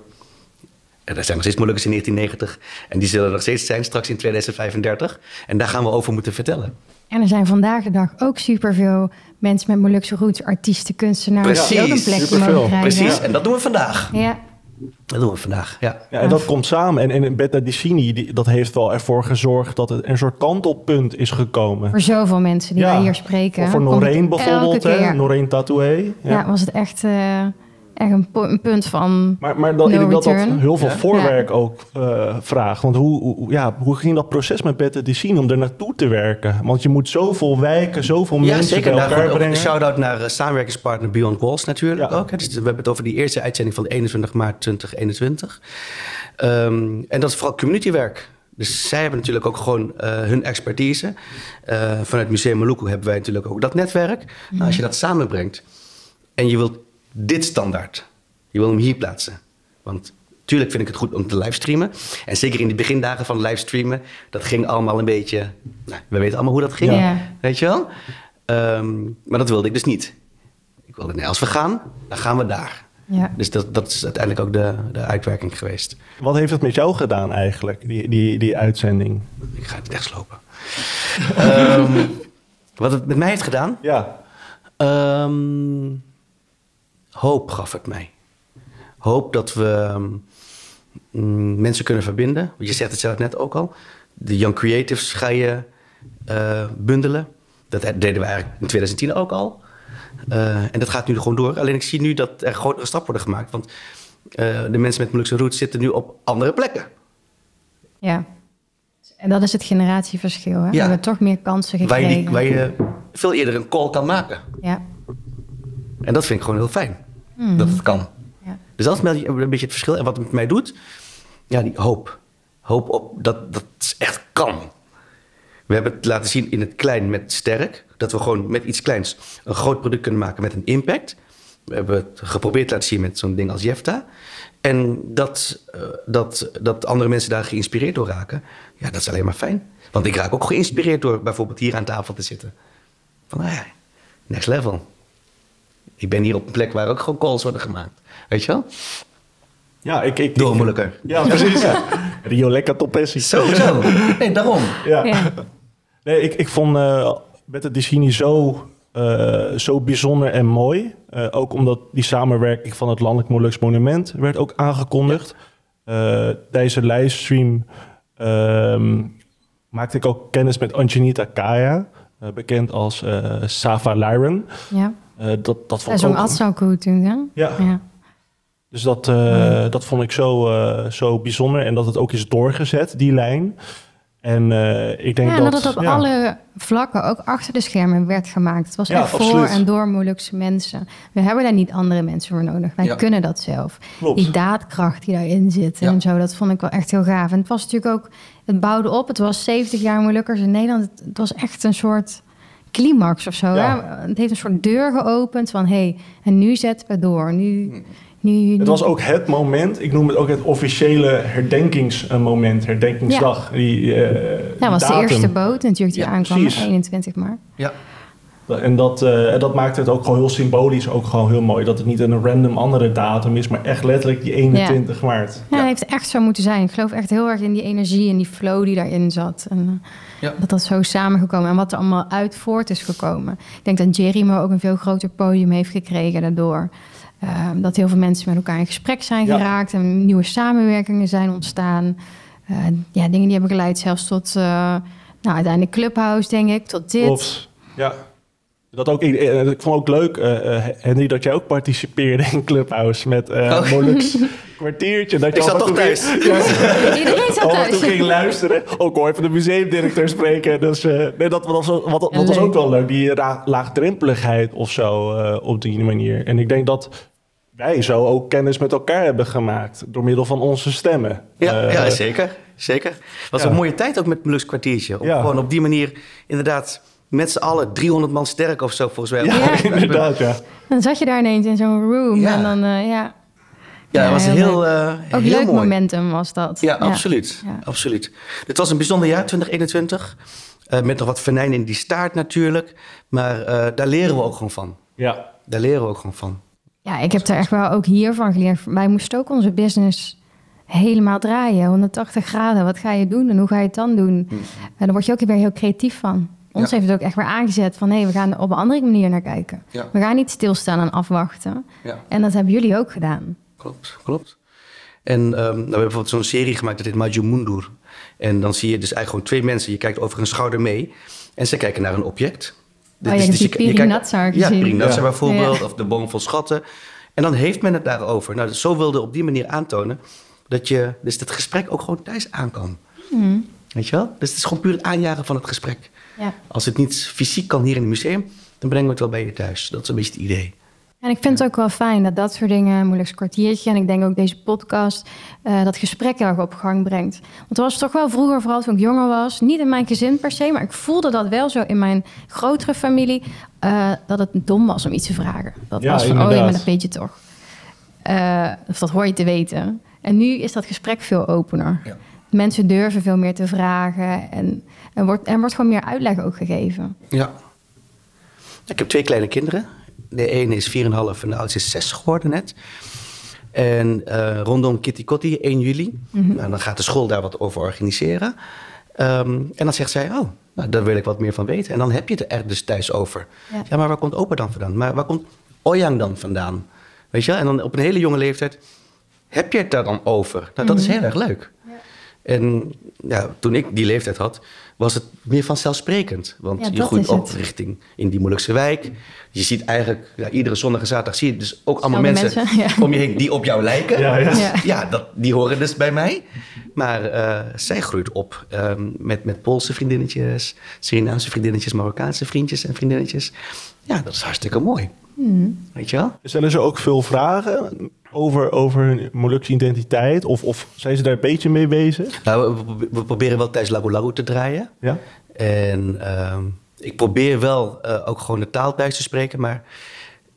[SPEAKER 3] En er zijn nog steeds Molukkers in 1990 en die zullen er nog steeds zijn straks in 2035. En daar gaan we over moeten vertellen.
[SPEAKER 2] En er zijn vandaag de dag ook superveel mensen met Molukse roots, artiesten, kunstenaars... die ook een
[SPEAKER 3] Precies,
[SPEAKER 2] plekje
[SPEAKER 1] superveel.
[SPEAKER 2] mogen krijgen.
[SPEAKER 3] Precies, en dat doen we vandaag.
[SPEAKER 2] Ja.
[SPEAKER 3] Dat doen we vandaag, ja.
[SPEAKER 1] Ja, en dat komt samen. En, en Dicini, die, dat heeft wel ervoor gezorgd dat het een soort kantelpunt is gekomen.
[SPEAKER 2] Voor zoveel mensen die
[SPEAKER 1] Ja.
[SPEAKER 2] wij hier spreken.
[SPEAKER 1] Voor Noreen bijvoorbeeld,
[SPEAKER 2] elke
[SPEAKER 1] hè?
[SPEAKER 2] keer.
[SPEAKER 1] Noreen Tatoué.
[SPEAKER 2] Ja. was het echt, eh, echt een, punt van...
[SPEAKER 1] Maar, maar dat,
[SPEAKER 2] No
[SPEAKER 1] ik denk dat dat heel veel
[SPEAKER 3] Ja.
[SPEAKER 1] voorwerk ook eh, vraagt. Want hoe, hoe- ja, hoe ging dat proces met Betta Dicini om er naartoe te werken? Want je moet zoveel wijken, zoveel
[SPEAKER 3] Ja,
[SPEAKER 1] mensen
[SPEAKER 3] zeker.
[SPEAKER 1] bij
[SPEAKER 3] Daar
[SPEAKER 1] elkaar
[SPEAKER 3] een shout-out naar eh, samenwerkingspartner Beyond Walls natuurlijk
[SPEAKER 1] Ja.
[SPEAKER 3] ook. Hè. Dus we hebben het over die eerste uitzending van de 21 maart 2021. Ehm, en dat is vooral communitywerk. Dus zij hebben natuurlijk ook gewoon eh, hun expertise. Eh, vanuit Museum Maluku hebben wij natuurlijk ook dat netwerk. Nou, als je dat samenbrengt en je wilt dit standaard, je wil hem hier plaatsen. Want tuurlijk vind ik het goed om te livestreamen. En zeker in de begindagen van livestreamen, dat ging allemaal een beetje... Nou, we weten allemaal hoe dat ging,
[SPEAKER 2] Ja.
[SPEAKER 3] weet je wel? Ehm, maar dat wilde ik dus niet. Ik wilde, nee, als we gaan, dan gaan we daar.
[SPEAKER 2] Ja.
[SPEAKER 3] Dus dat, dat is uiteindelijk ook de, de uitwerking geweest.
[SPEAKER 1] Wat heeft het met jou gedaan eigenlijk, die, die, die uitzending?
[SPEAKER 3] Ik ga het wegslopen. Ehm, wat het met mij heeft gedaan?
[SPEAKER 1] Ja,
[SPEAKER 3] Ehm, hoop gaf het mij. Hoop dat we mm, mensen kunnen verbinden. Je zegt het zelf net ook al. De Young Creatives ga je eh, bundelen. Dat deden we eigenlijk in 2010 ook al. Eh, en dat gaat nu gewoon door. Alleen ik zie nu dat er grotere stappen worden gemaakt. Want eh, de mensen met Molukse roots zitten nu op andere plekken.
[SPEAKER 2] ja. En dat is het generatieverschil. Hè? We hebben toch meer kansen
[SPEAKER 3] Waar je,
[SPEAKER 2] gekregen.
[SPEAKER 3] die- waar je veel eerder een call kan maken.
[SPEAKER 2] Ja.
[SPEAKER 3] En dat vind ik gewoon heel fijn. Dat het kan.
[SPEAKER 2] Ja.
[SPEAKER 3] Dus dat is een beetje het verschil. En wat het met mij doet, ja, die hoop. Hoop op dat dat het echt kan. We hebben het laten zien in het klein met sterk. Dat we gewoon met iets kleins een groot product kunnen maken met een impact. We hebben het geprobeerd te laten zien met zo'n ding als Jefta. En dat, eh, dat, dat andere mensen daar geïnspireerd door raken, ja, dat is alleen maar fijn. Want ik raak ook geïnspireerd door bijvoorbeeld hier aan tafel te zitten. Van, nou ja, next level. Ik ben hier op een plek waar ook gewoon calls worden gemaakt. Weet je wel?
[SPEAKER 1] Ja, ik... ik
[SPEAKER 3] Door
[SPEAKER 1] ik-
[SPEAKER 3] moeilijker.
[SPEAKER 1] Ja, precies. Ja. Rio lekker topessie.
[SPEAKER 3] Sowieso. Nee, daarom.
[SPEAKER 1] Ja.
[SPEAKER 2] Ja.
[SPEAKER 1] Nee, ik, ik vond uh, Bette Dicini zo, eh, zo bijzonder en mooi. Eh, ook omdat die samenwerking van het Landelijk Molux Monument werd ook aangekondigd. Eh, tijdens de livestream ehm, maakte ik ook kennis met Anjanita Kaya, eh, bekend als eh, Sava Lyron.
[SPEAKER 2] ja.
[SPEAKER 1] Eh, dat, dat vond ik
[SPEAKER 2] zong
[SPEAKER 1] ook...
[SPEAKER 2] Atsaku toen, hè?
[SPEAKER 1] Ja,
[SPEAKER 2] Ja.
[SPEAKER 1] dus dat, eh, dat vond ik zo, eh, zo bijzonder. En dat het ook is doorgezet, die lijn. En eh, ik denk
[SPEAKER 2] Ja,
[SPEAKER 1] dat...
[SPEAKER 2] dat het op
[SPEAKER 1] ja.
[SPEAKER 2] alle vlakken, ook achter de schermen, werd gemaakt. Het was
[SPEAKER 1] Ja,
[SPEAKER 2] echt voor
[SPEAKER 1] absoluut.
[SPEAKER 2] en door Molukse mensen. We hebben daar niet andere mensen voor nodig. Wij
[SPEAKER 3] Ja.
[SPEAKER 2] kunnen dat zelf.
[SPEAKER 1] Klopt.
[SPEAKER 2] Die daadkracht die daarin zit
[SPEAKER 3] Ja.
[SPEAKER 2] en zo, dat vond ik wel echt heel gaaf. En het was natuurlijk ook, het bouwde op. Het was 70 jaar Molukkers in Nederland. Het, het was echt een soort climax of zo.
[SPEAKER 1] Ja.
[SPEAKER 2] Het heeft een soort deur geopend van, hé, hey, en nu zetten we door. Nu, nu,
[SPEAKER 1] Het was ook het moment, ik noem het ook het officiële herdenkingsmoment, herdenkingsdag. Die, eh,
[SPEAKER 2] ja,
[SPEAKER 1] die
[SPEAKER 2] was de eerste boot natuurlijk die
[SPEAKER 3] Ja,
[SPEAKER 2] aankwam,
[SPEAKER 1] precies.
[SPEAKER 2] 21 maart.
[SPEAKER 3] Ja.
[SPEAKER 1] En dat, eh, en dat maakte het ook gewoon heel symbolisch, ook gewoon heel mooi. Dat het niet een random andere datum is, maar echt letterlijk die 21 maart.
[SPEAKER 2] Ja,
[SPEAKER 3] Ja.
[SPEAKER 2] het heeft echt zo moeten zijn. Ik geloof echt heel erg in die energie en die flow die daarin zat. En eh,
[SPEAKER 3] Ja.
[SPEAKER 2] dat dat zo samengekomen en wat er allemaal uit voort is gekomen. Ik denk dat Jeremy ook een veel groter podium heeft gekregen daardoor. Eh, dat heel veel mensen met elkaar in gesprek zijn
[SPEAKER 1] Ja.
[SPEAKER 2] geraakt en nieuwe samenwerkingen zijn ontstaan. Eh, ja, dingen die hebben geleid zelfs tot, eh, nou, uiteindelijk Clubhouse, denk ik, tot dit.
[SPEAKER 1] Ja. Dat ook, ik, eh, ik vond ook leuk, eh, eh, Henry, dat jij ook participeerde in Clubhouse met eh
[SPEAKER 3] Oh.
[SPEAKER 1] Molux kwartiertje. Dat je
[SPEAKER 3] Ik zat toch thuis.
[SPEAKER 1] Ja.
[SPEAKER 2] Iedereen zat thuis.
[SPEAKER 1] ging luisteren. Ook hoor even de museumdirecteur spreken. Dus eh, nee, dat, was, wat, wat was ook wel leuk. Die ra- laagdrempeligheid of zo eh, op die manier. En ik denk dat wij zo ook kennis met elkaar hebben gemaakt. Door middel van onze stemmen.
[SPEAKER 3] Ja,
[SPEAKER 1] Eh,
[SPEAKER 3] ja zeker. Zeker. Het was
[SPEAKER 1] ja.
[SPEAKER 3] een mooie tijd ook met Molux kwartiertje. Om
[SPEAKER 1] Ja.
[SPEAKER 3] gewoon op die manier inderdaad met z'n allen 300 man sterk of zo volgens mij.
[SPEAKER 1] Ja,
[SPEAKER 2] Ja.
[SPEAKER 1] inderdaad, ja.
[SPEAKER 2] Dan zat je daar ineens in zo'n room
[SPEAKER 3] Ja.
[SPEAKER 2] en dan, eh, ja.
[SPEAKER 3] Ja, dat was
[SPEAKER 2] heel
[SPEAKER 3] heel, eh
[SPEAKER 2] Ook
[SPEAKER 3] heel
[SPEAKER 2] leuk
[SPEAKER 3] mooi.
[SPEAKER 2] momentum was dat.
[SPEAKER 3] Ja, absoluut.
[SPEAKER 2] Ja.
[SPEAKER 3] absoluut. Het was een bijzonder jaar, 2021. Eh, met nog wat venijn in die staart natuurlijk. Maar eh, daar leren we ook gewoon van.
[SPEAKER 1] ja.
[SPEAKER 3] Daar leren we ook gewoon van.
[SPEAKER 2] Ja, ik heb er echt wel ook hiervan geleerd. Wij moesten ook onze business helemaal draaien. 180 graden. Wat ga je doen en hoe ga je het dan doen? En daar word je ook weer heel creatief van. Ons
[SPEAKER 3] Ja.
[SPEAKER 2] heeft het ook echt weer aangezet van... hé, we gaan er op een andere manier naar kijken.
[SPEAKER 3] Ja.
[SPEAKER 2] We gaan niet stilstaan en afwachten.
[SPEAKER 3] Ja.
[SPEAKER 2] En dat hebben jullie ook gedaan.
[SPEAKER 3] Klopt, klopt. En ehm, nou, we hebben bijvoorbeeld zo'n serie gemaakt, dat heet Maju Mundur. En dan zie je dus eigenlijk gewoon twee mensen. Je kijkt over een schouder mee. En ze kijken naar een object.
[SPEAKER 2] Oh, je hebt die
[SPEAKER 3] je- je kijkt- Ja. Pirinatsar
[SPEAKER 1] Ja.
[SPEAKER 3] bijvoorbeeld.
[SPEAKER 2] Ja.
[SPEAKER 3] Of de boom vol schatten. En dan heeft men het daarover. Nou, zo wilde op die manier aantonen... dat je dus het gesprek ook gewoon thuis aan kan.
[SPEAKER 2] Hmm.
[SPEAKER 3] Weet je wel? Dus het is gewoon puur het aanjagen van het gesprek.
[SPEAKER 2] Ja.
[SPEAKER 3] Als het niet fysiek kan hier in het museum... dan brengen we het wel bij je thuis. Dat is een beetje het idee.
[SPEAKER 2] En ik vind het ook wel fijn dat dat soort dingen, moeilijkst kwartiertje... en ik denk ook deze podcast, eh, dat gesprek heel erg op gang brengt. Want er was toch wel vroeger, vooral toen ik jonger was... niet in mijn gezin per se, maar ik voelde dat wel zo in mijn grotere familie... eh, dat het dom was om iets te vragen. Dat
[SPEAKER 1] Ja,
[SPEAKER 2] was van, oh ja, maar dat weet je toch. Eh, of dat hoor je te weten. En nu is dat gesprek veel opener.
[SPEAKER 3] Ja.
[SPEAKER 2] Mensen durven veel meer te vragen... en er wordt, er wordt gewoon meer uitleg ook gegeven.
[SPEAKER 3] Ja. Ik heb twee kleine kinderen. De ene is 4,5 en de oudste is 6 geworden net. En eh, rondom Kitty Kotti, 1 juli. nou, dan gaat de school daar wat over organiseren. Ehm, en dan zegt zij, oh, nou, daar wil ik wat meer van weten. En dan heb je het er dus thuis over.
[SPEAKER 2] Ja.
[SPEAKER 3] Ja, maar waar komt opa dan vandaan? Maar waar komt Oyang dan vandaan? Weet je wel? En dan op een hele jonge leeftijd heb je het daar dan over. Nou, dat is heel erg leuk. En ja, toen ik die leeftijd had, was het meer vanzelfsprekend. Want
[SPEAKER 2] Ja,
[SPEAKER 3] je groeit op
[SPEAKER 2] het.
[SPEAKER 3] richting in die Molukse wijk. Je ziet eigenlijk, ja, iedere zondag en zaterdag zie je dus ook allemaal
[SPEAKER 2] Zelfde
[SPEAKER 3] mensen,
[SPEAKER 2] mensen, ja.
[SPEAKER 3] om je heen die op jou lijken.
[SPEAKER 1] Ja, ja.
[SPEAKER 2] Ja.
[SPEAKER 3] Ja, dat, die horen dus bij mij. Maar eh, zij groeit op ehm, met, met Poolse vriendinnetjes, Surinaamse vriendinnetjes, Marokkaanse vriendjes en vriendinnetjes. Ja, dat is hartstikke mooi. Weet je wel?
[SPEAKER 1] Stellen ze ook veel vragen over, over hun Molukse identiteit? Of, of zijn ze daar een beetje mee bezig?
[SPEAKER 3] Nou, we, proberen wel tijdens Lago Lago te draaien.
[SPEAKER 1] Ja?
[SPEAKER 3] En ehm, ik probeer wel eh, ook gewoon de taal thuis te spreken, maar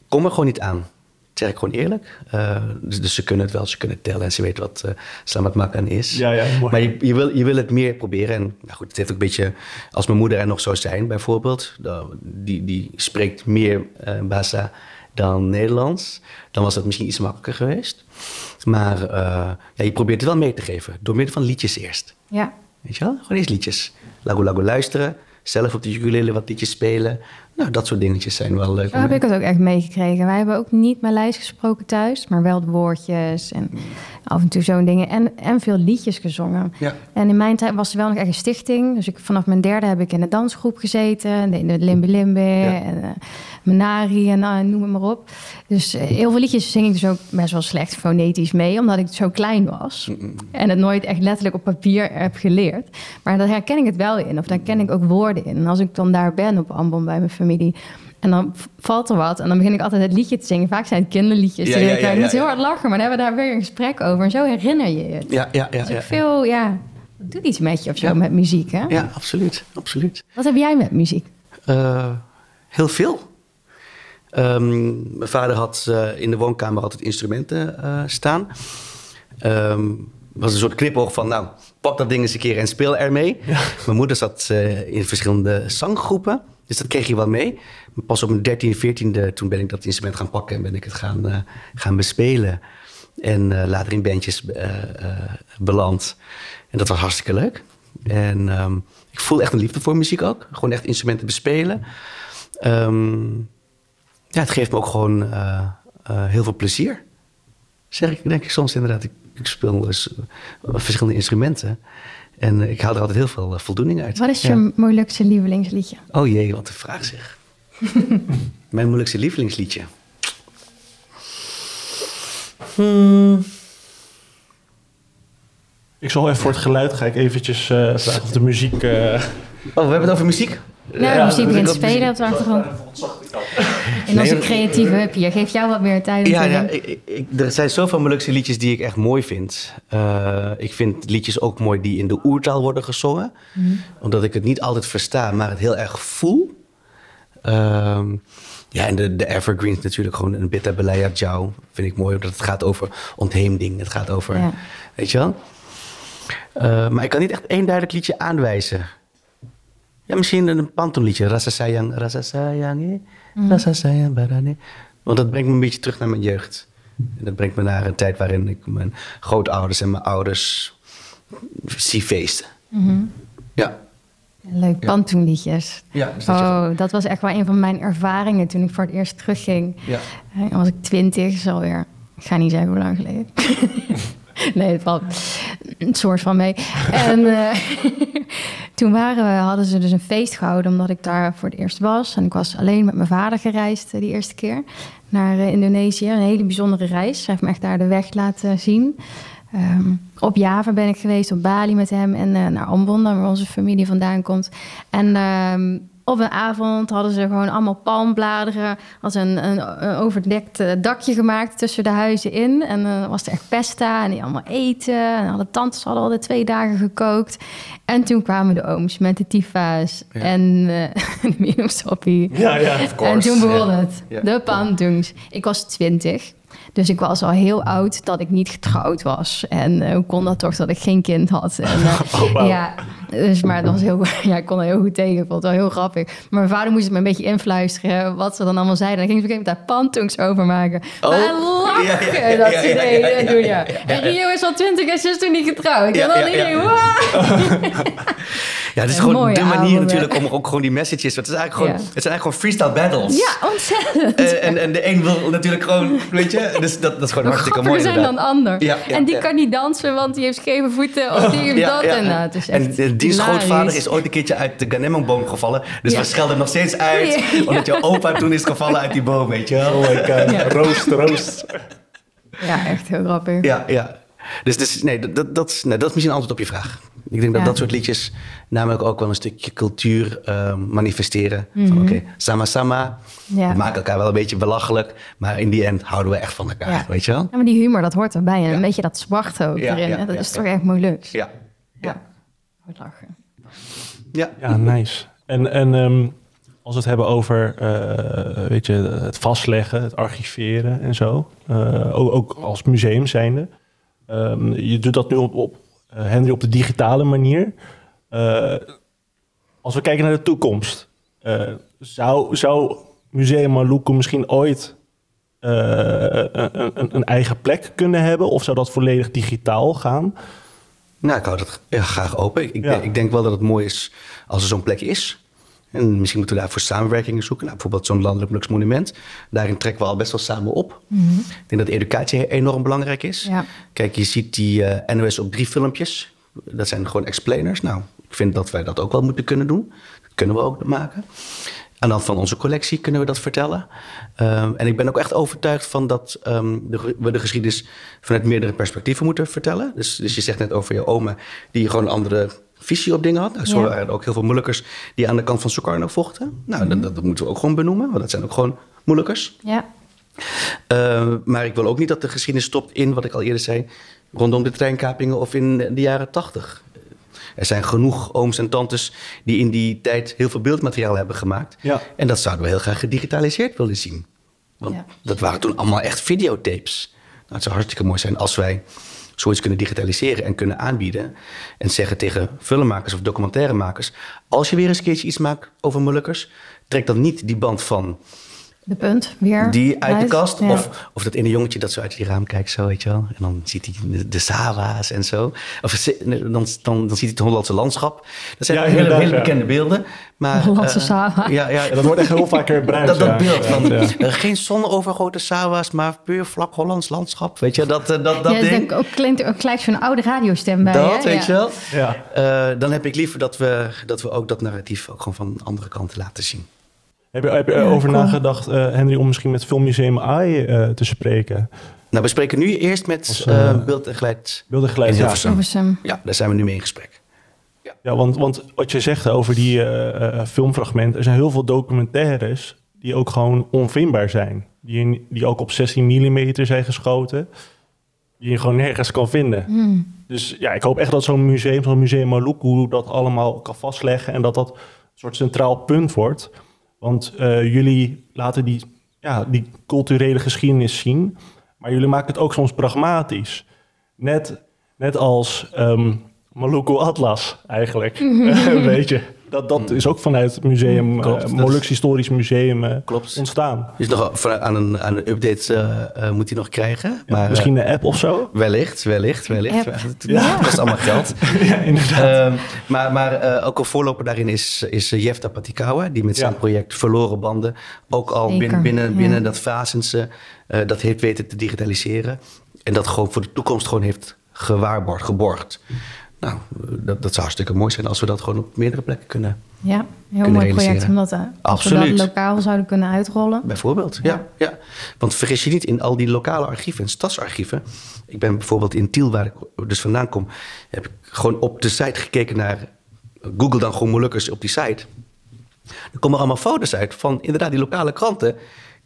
[SPEAKER 3] kom er gewoon niet aan. Dat zeg ik gewoon eerlijk. Uh, dus, dus, ze kunnen het wel, ze kunnen tellen en ze weten wat uh, Slamat Makan is.
[SPEAKER 1] Ja, ja, mooi.
[SPEAKER 3] Maar je, je, wil, je wil het meer proberen. En nou goed, het heeft ook een beetje, als mijn moeder er nog zou zijn bijvoorbeeld, die, die spreekt meer Basa dan Nederlands, dan was dat misschien iets makkelijker geweest. Maar ja, je probeert het wel mee te geven, door middel van liedjes eerst.
[SPEAKER 2] Ja.
[SPEAKER 3] Weet je wel? Gewoon eerst liedjes. Lago Lago luisteren, zelf op de ukulele wat liedjes spelen. Nou, dat soort dingetjes zijn wel leuk.
[SPEAKER 2] Zo heb ik het ook echt meegekregen. Wij hebben ook niet lijst gesproken thuis, maar wel de woordjes en af en toe zo'n dingen. En, en veel liedjes gezongen.
[SPEAKER 3] Ja.
[SPEAKER 2] En in mijn tijd was er wel nog echt een stichting. Dus ik, vanaf mijn derde heb ik in de dansgroep gezeten. In de Limbe Limbe
[SPEAKER 3] Ja.
[SPEAKER 2] en uh, Menari en uh, noem het maar op. Dus uh, heel veel liedjes zing ik dus ook best wel slecht fonetisch mee, omdat ik zo klein was. En het nooit echt letterlijk op papier heb geleerd. Maar daar herken ik het wel in, of daar ken ik ook woorden in. En als ik dan daar ben op Ambon bij mijn familie, en dan valt er wat. En dan begin ik altijd het liedje te zingen. Vaak zijn het kinderliedjes.
[SPEAKER 3] Ja,
[SPEAKER 2] Ja,
[SPEAKER 3] ja, ja,
[SPEAKER 2] ik moet
[SPEAKER 3] ja,
[SPEAKER 2] heel hard lachen, maar dan hebben we daar weer een gesprek over. En zo herinner je je het.
[SPEAKER 3] Ja, ja, ja.
[SPEAKER 2] Dus veel, ja, het doet iets met je of zo met muziek, hè?
[SPEAKER 3] ja absoluut. absoluut.
[SPEAKER 2] Wat heb jij met muziek?
[SPEAKER 3] Uh, heel veel. Um, mijn vader had uh, in de woonkamer altijd instrumenten uh, staan. Um, was een soort knipoog van, nou, pak dat ding eens een keer en speel ermee. Mijn moeder zat in verschillende zanggroepen, dus dat kreeg je wel mee. Pas op mijn 13e, 14e, toen ben ik dat instrument gaan pakken en ben ik het gaan, uh, gaan bespelen. En uh, later in bandjes beland. En dat was hartstikke leuk. En um, ik voel echt een liefde voor muziek ook. Gewoon echt instrumenten bespelen. Um, ja, het geeft me ook gewoon heel veel plezier. Zeg ik, denk ik soms inderdaad. Ik, ik speel dus verschillende instrumenten. En ik haal er altijd heel veel uh, voldoening uit.
[SPEAKER 2] Wat is je ja. moeilijkste lievelingsliedje?
[SPEAKER 3] Oh jee, wat een vraag zeg. Mijn moeilijkste lievelingsliedje. Hmm.
[SPEAKER 1] Ik zal even voor het geluid ga ik eventjes uh, vragen of de muziek... Uh...
[SPEAKER 3] Oh, we hebben het over muziek?
[SPEAKER 2] Ja, de muziek begint te spelen op de achtergrond. In onze creatieve hub hier. Geef jou wat meer tijd.
[SPEAKER 3] Ja, ja ik, ik, er zijn zoveel Molukse liedjes die ik echt mooi vind. Uh, ik vind liedjes ook mooi die in de oertaal worden gezongen. Mm. Omdat ik het niet altijd versta, maar het heel erg voel. Uh, ja, en de, de evergreens natuurlijk. Gewoon een Bitta Belaya Jou vind ik mooi. Omdat het gaat over ontheemding. Het gaat over, ja. weet je wel. Uh, maar ik kan niet echt één duidelijk liedje aanwijzen. Ja, misschien een pantoonliedje. Rasa sayang, rasa sayang, eh. Mm. Want dat brengt me een beetje terug naar mijn jeugd. En dat brengt me naar een tijd waarin ik mijn grootouders en mijn ouders zie feesten.
[SPEAKER 2] Mm -hmm.
[SPEAKER 3] Ja.
[SPEAKER 2] Leuk, pantoonliedjes.
[SPEAKER 3] Ja,
[SPEAKER 2] dus dat oh, dat was echt wel een van mijn ervaringen toen ik voor het eerst terugging.
[SPEAKER 3] Ja.
[SPEAKER 2] Dan was ik twintig, is alweer... Ik ga niet zeggen hoe lang geleden. nee, het valt een soort van mee. En uh, toen waren we, hadden ze dus een feest gehouden, omdat ik daar voor het eerst was. En ik was alleen met mijn vader gereisd uh, die eerste keer naar uh, Indonesië. Een hele bijzondere reis. Hij heeft me echt daar de weg laten zien. Um, op Java ben ik geweest, op Bali met hem en naar Ambon, waar onze familie vandaan komt. En um, op een avond hadden ze gewoon allemaal palmbladeren als een, een, een overdekt dakje gemaakt tussen de huizen in. En dan uh, was er echt pesta en die allemaal eten. En alle tantes hadden al de twee dagen gekookt. En toen kwamen de ooms met de tifa's ja. en uh, de minumsoppie.
[SPEAKER 1] Ja, ja, of course.
[SPEAKER 2] En toen begon ja. het. Ja. De pantoons. Ik was twintig. Dus ik was al heel oud dat ik niet getrouwd was. En uh, hoe kon dat toch dat ik geen kind had? En, uh,
[SPEAKER 1] oh, wow.
[SPEAKER 2] Ja, dus, maar dat was heel, ja, ik kon er heel goed tegen. Ik vond het wel heel grappig. Maar mijn vader moest het me een beetje influisteren wat ze dan allemaal zeiden. Dan ging ze op een gegeven moment daar pantoons over maken.
[SPEAKER 3] Oh.
[SPEAKER 2] Maar lachen ja, ja, dat ze deden. Doen, ja. En Rio is al twintig en ze is toen niet getrouwd. En dan iedereen.
[SPEAKER 3] Ja, het is gewoon de manier avond, natuurlijk om ook gewoon die messages... Het, is eigenlijk gewoon, ja. het zijn eigenlijk gewoon freestyle battles.
[SPEAKER 2] Ja, ontzettend.
[SPEAKER 3] En, en, en de een wil natuurlijk gewoon, weet je... Dus dat, dat is gewoon
[SPEAKER 2] maar
[SPEAKER 3] hartstikke mooi
[SPEAKER 2] zijn dan ander.
[SPEAKER 3] Ja, ja,
[SPEAKER 2] en die kan niet dansen, want die heeft scheve voeten... of die heeft dat en dat. Is
[SPEAKER 3] en die hilarisch. grootvader is ooit een keertje uit de Ganemon-boom gevallen. Dus we schelden nog steeds uit... omdat je opa toen is gevallen uit die boom, weet je wel.
[SPEAKER 1] Oh my god, roost, roost.
[SPEAKER 2] Ja, echt heel grappig.
[SPEAKER 3] Ja, ja. Dus, dus nee, dat, dat, dat, nee, dat is misschien een antwoord op je vraag. Ik denk dat ja. dat soort liedjes namelijk ook wel een stukje cultuur uh, manifesteren. Mm -hmm. Van oké, okay, sama sama.
[SPEAKER 2] Ja.
[SPEAKER 3] We maken elkaar wel een beetje belachelijk, maar in die end houden we echt van elkaar,
[SPEAKER 2] ja.
[SPEAKER 3] weet je wel?
[SPEAKER 2] Ja, maar die humor, dat hoort erbij. En een beetje dat zwart ook erin. dat is toch echt moeilijk.
[SPEAKER 3] Ja.
[SPEAKER 2] Ja. Goed lachen.
[SPEAKER 3] Ja.
[SPEAKER 1] Ja, nice. En, en um, als we het hebben over eh, weet je, het vastleggen, het archiveren en zo. Eh, ook, ook als museum zijnde. Ehm, je doet dat nu op, op Henry, op de digitale manier. Eh, als we kijken naar de toekomst, eh, zou, zou Museum Maluku misschien ooit eh, een, een, een eigen plek kunnen hebben? Of zou dat volledig digitaal gaan?
[SPEAKER 3] Nou, ik hou dat ja, graag open. Ik, ik,
[SPEAKER 1] Ja.
[SPEAKER 3] denk, ik denk wel dat het mooi is als er zo'n plek is. En misschien moeten we daarvoor samenwerkingen zoeken. Nou, bijvoorbeeld zo'n landelijk monument. Daarin trekken we al best wel samen op. Ik denk dat educatie enorm belangrijk is.
[SPEAKER 2] Ja.
[SPEAKER 3] Kijk, je ziet die eh, NOS op drie filmpjes. Dat zijn gewoon explainers. Nou, ik vind dat wij dat ook wel moeten kunnen doen. Dat kunnen we ook maken. Aan de hand van onze collectie kunnen we dat vertellen. Ehm, en ik ben ook echt overtuigd van dat ehm, de, we de geschiedenis vanuit meerdere perspectieven moeten vertellen. Dus, dus je zegt net over je oma, die gewoon een andere visie op dingen had. Nou, zo
[SPEAKER 2] Ja.
[SPEAKER 3] waren er ook heel veel moeilijkers die aan de kant van Sukarno vochten. Nou, dat, dat moeten we ook gewoon benoemen, want dat zijn ook gewoon moeilijkers.
[SPEAKER 2] Ja.
[SPEAKER 3] Uh, maar ik wil ook niet dat de geschiedenis stopt in, wat ik al eerder zei, rondom de treinkapingen of in de jaren tachtig. Er zijn genoeg ooms en tantes die in die tijd heel veel beeldmateriaal hebben gemaakt.
[SPEAKER 1] Ja.
[SPEAKER 3] En dat zouden we heel graag gedigitaliseerd willen zien. Want
[SPEAKER 2] Ja.
[SPEAKER 3] dat waren toen allemaal echt videotapes. Nou, het zou hartstikke mooi zijn als wij zoiets kunnen digitaliseren en kunnen aanbieden. En zeggen tegen filmmakers of documentairemakers... als je weer eens een keertje iets maakt over Molukkers... trek dan niet die band van
[SPEAKER 2] De punt weer.
[SPEAKER 3] die uit de kast.
[SPEAKER 2] Ja.
[SPEAKER 3] Of, of dat ene jongetje dat zo uit die raam kijkt, zo weet je wel. En dan ziet hij de, de en zo. Of dan, dan, dan ziet hij het Hollandse landschap. Dat zijn
[SPEAKER 1] Ja,
[SPEAKER 3] hele, hele
[SPEAKER 1] ja.
[SPEAKER 3] bekende beelden. Maar,
[SPEAKER 2] Hollandse
[SPEAKER 3] eh,
[SPEAKER 2] Sawa.
[SPEAKER 3] Ja, ja,
[SPEAKER 1] Ja, dat wordt echt heel vaak gebruikt.
[SPEAKER 3] dat, dat
[SPEAKER 1] ja.
[SPEAKER 3] beeld van
[SPEAKER 1] Ja.
[SPEAKER 3] eh, geen zonovergoten Sawa's, maar puur vlak Hollands landschap. Weet je, dat, eh, dat, dat
[SPEAKER 2] ja,
[SPEAKER 3] ding.
[SPEAKER 2] daar ook klinkt ook gelijk zo'n oude radiostem bij.
[SPEAKER 3] Dat,
[SPEAKER 2] hè?
[SPEAKER 3] weet je wel.
[SPEAKER 1] Ja.
[SPEAKER 3] Eh, dan heb ik liever dat we, dat we ook dat narratief ook gewoon van de andere kant laten zien.
[SPEAKER 1] Heb je, heb je
[SPEAKER 2] Ja,
[SPEAKER 1] over
[SPEAKER 2] cool.
[SPEAKER 1] nagedacht, eh, Henry, om misschien met Filmmuseum AI eh, te spreken?
[SPEAKER 3] Nou, we spreken nu eerst met
[SPEAKER 1] Als,
[SPEAKER 3] eh,
[SPEAKER 1] eh,
[SPEAKER 3] beeld en geluid.
[SPEAKER 1] Beeld en geluid,
[SPEAKER 3] in
[SPEAKER 1] ja.
[SPEAKER 3] Ja, daar zijn we nu mee in gesprek.
[SPEAKER 1] Ja, want, want wat je zegt over die eh, eh, filmfragmenten, er zijn heel veel documentaires die ook gewoon onvindbaar zijn. Die, in- die ook op 16 mm zijn geschoten, die je gewoon nergens kan vinden.
[SPEAKER 2] Hmm.
[SPEAKER 1] Dus ja, ik hoop echt dat zo'n museum, zo'n museum Maluku, dat allemaal kan vastleggen en dat dat een soort centraal punt wordt. Want eh, jullie laten die, ja, die culturele geschiedenis zien, maar jullie maken het ook soms pragmatisch. Net, net als ehm Maluku Atlas eigenlijk, een beetje. Dat, dat is ook vanuit het museum,
[SPEAKER 3] Klopt,
[SPEAKER 1] eh, Moluks Historisch Museum eh,
[SPEAKER 3] Klopt.
[SPEAKER 1] ontstaan.
[SPEAKER 3] Dus nog aan een, aan een update eh, moet hij nog krijgen. Maar,
[SPEAKER 1] Misschien een app of zo?
[SPEAKER 3] wellicht, wellicht, wellicht.
[SPEAKER 2] App.
[SPEAKER 3] Het
[SPEAKER 1] Ja.
[SPEAKER 3] kost allemaal geld.
[SPEAKER 1] ja, inderdaad.
[SPEAKER 3] Ehm, maar maar eh, ook een voorloper daarin is, is Jefta Patikawa, die met zijn
[SPEAKER 1] Ja.
[SPEAKER 3] project Verloren Banden ook al
[SPEAKER 2] Zeker,
[SPEAKER 3] binnen, binnen,
[SPEAKER 2] ja.
[SPEAKER 3] binnen dat Vazense eh, dat heeft weten te digitaliseren. En dat gewoon voor de toekomst gewoon heeft gewaarborgd, geborgd. Nou, eh, dat, dat zou hartstikke mooi zijn als we dat gewoon op meerdere plekken kunnen.
[SPEAKER 2] Ja, heel
[SPEAKER 3] Kunnen
[SPEAKER 2] mooi project om dat, eh, we
[SPEAKER 3] Absoluut.
[SPEAKER 2] dat lokaal zouden kunnen uitrollen.
[SPEAKER 3] Bijvoorbeeld, ja. ja. Want vergis je niet, in al die lokale archieven en stadsarchieven. Ik ben bijvoorbeeld in Tiel, waar ik dus vandaan kom, heb ik gewoon op de site gekeken naar. Google dan gewoon Molukkers op die site. Er komen allemaal foto's uit van inderdaad die lokale kranten.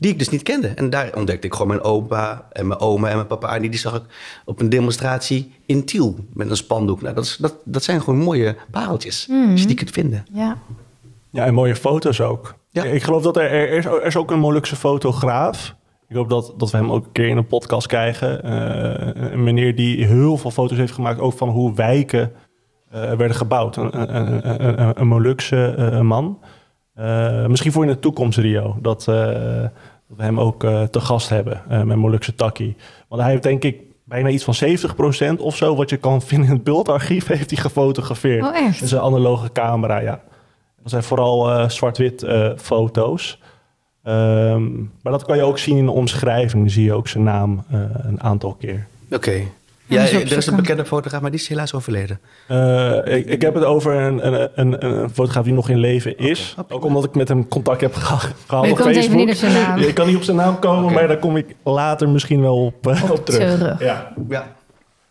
[SPEAKER 3] Die ik dus niet kende. En daar ontdekte ik gewoon mijn opa en mijn oma en mijn papa. Arnie. Die zag ik op een demonstratie in Tiel met een spandoek. Nou, dat, is, dat, dat zijn gewoon mooie pareltjes. Als je die kunt vinden.
[SPEAKER 2] Ja,
[SPEAKER 1] Ja, en mooie foto's ook.
[SPEAKER 3] Ja.
[SPEAKER 1] Ik geloof dat er, er, is, er is ook een Molukse fotograaf. Ik hoop dat, dat we hem ook een keer in een podcast krijgen. Eh, een meneer die heel veel foto's heeft gemaakt, ook van hoe wijken eh, werden gebouwd. Een, een, een, Molukse eh, man. Eh, misschien voor in de toekomst, Rio, dat, eh, dat we hem ook eh, te gast hebben eh, met Molukse Takkie. Want hij heeft denk ik bijna iets van 70% of zo, wat je kan vinden in het beeldarchief, heeft hij gefotografeerd.
[SPEAKER 2] Oh, echt?
[SPEAKER 1] Met zijn analoge camera, ja. Dat zijn vooral eh, zwart-wit eh, foto's. Ehm, maar dat kan je ook zien in de omschrijving. Dan zie je ook zijn naam eh, een aantal keer.
[SPEAKER 3] Oké.
[SPEAKER 2] Ja, dus
[SPEAKER 3] er is een bekende fotograaf, maar die is helaas overleden.
[SPEAKER 1] Eh, ik, ik heb het over een, een, een, een fotograaf die nog in leven is. Ook omdat ik met hem contact heb geha- gehad
[SPEAKER 2] Maar je
[SPEAKER 1] op
[SPEAKER 2] even
[SPEAKER 1] Facebook.
[SPEAKER 2] niet op zijn naam.
[SPEAKER 1] Ja, Ik kan niet op zijn naam komen, maar daar kom ik later misschien wel op, eh, op terug.
[SPEAKER 2] terug.
[SPEAKER 1] Ja.
[SPEAKER 3] Ja.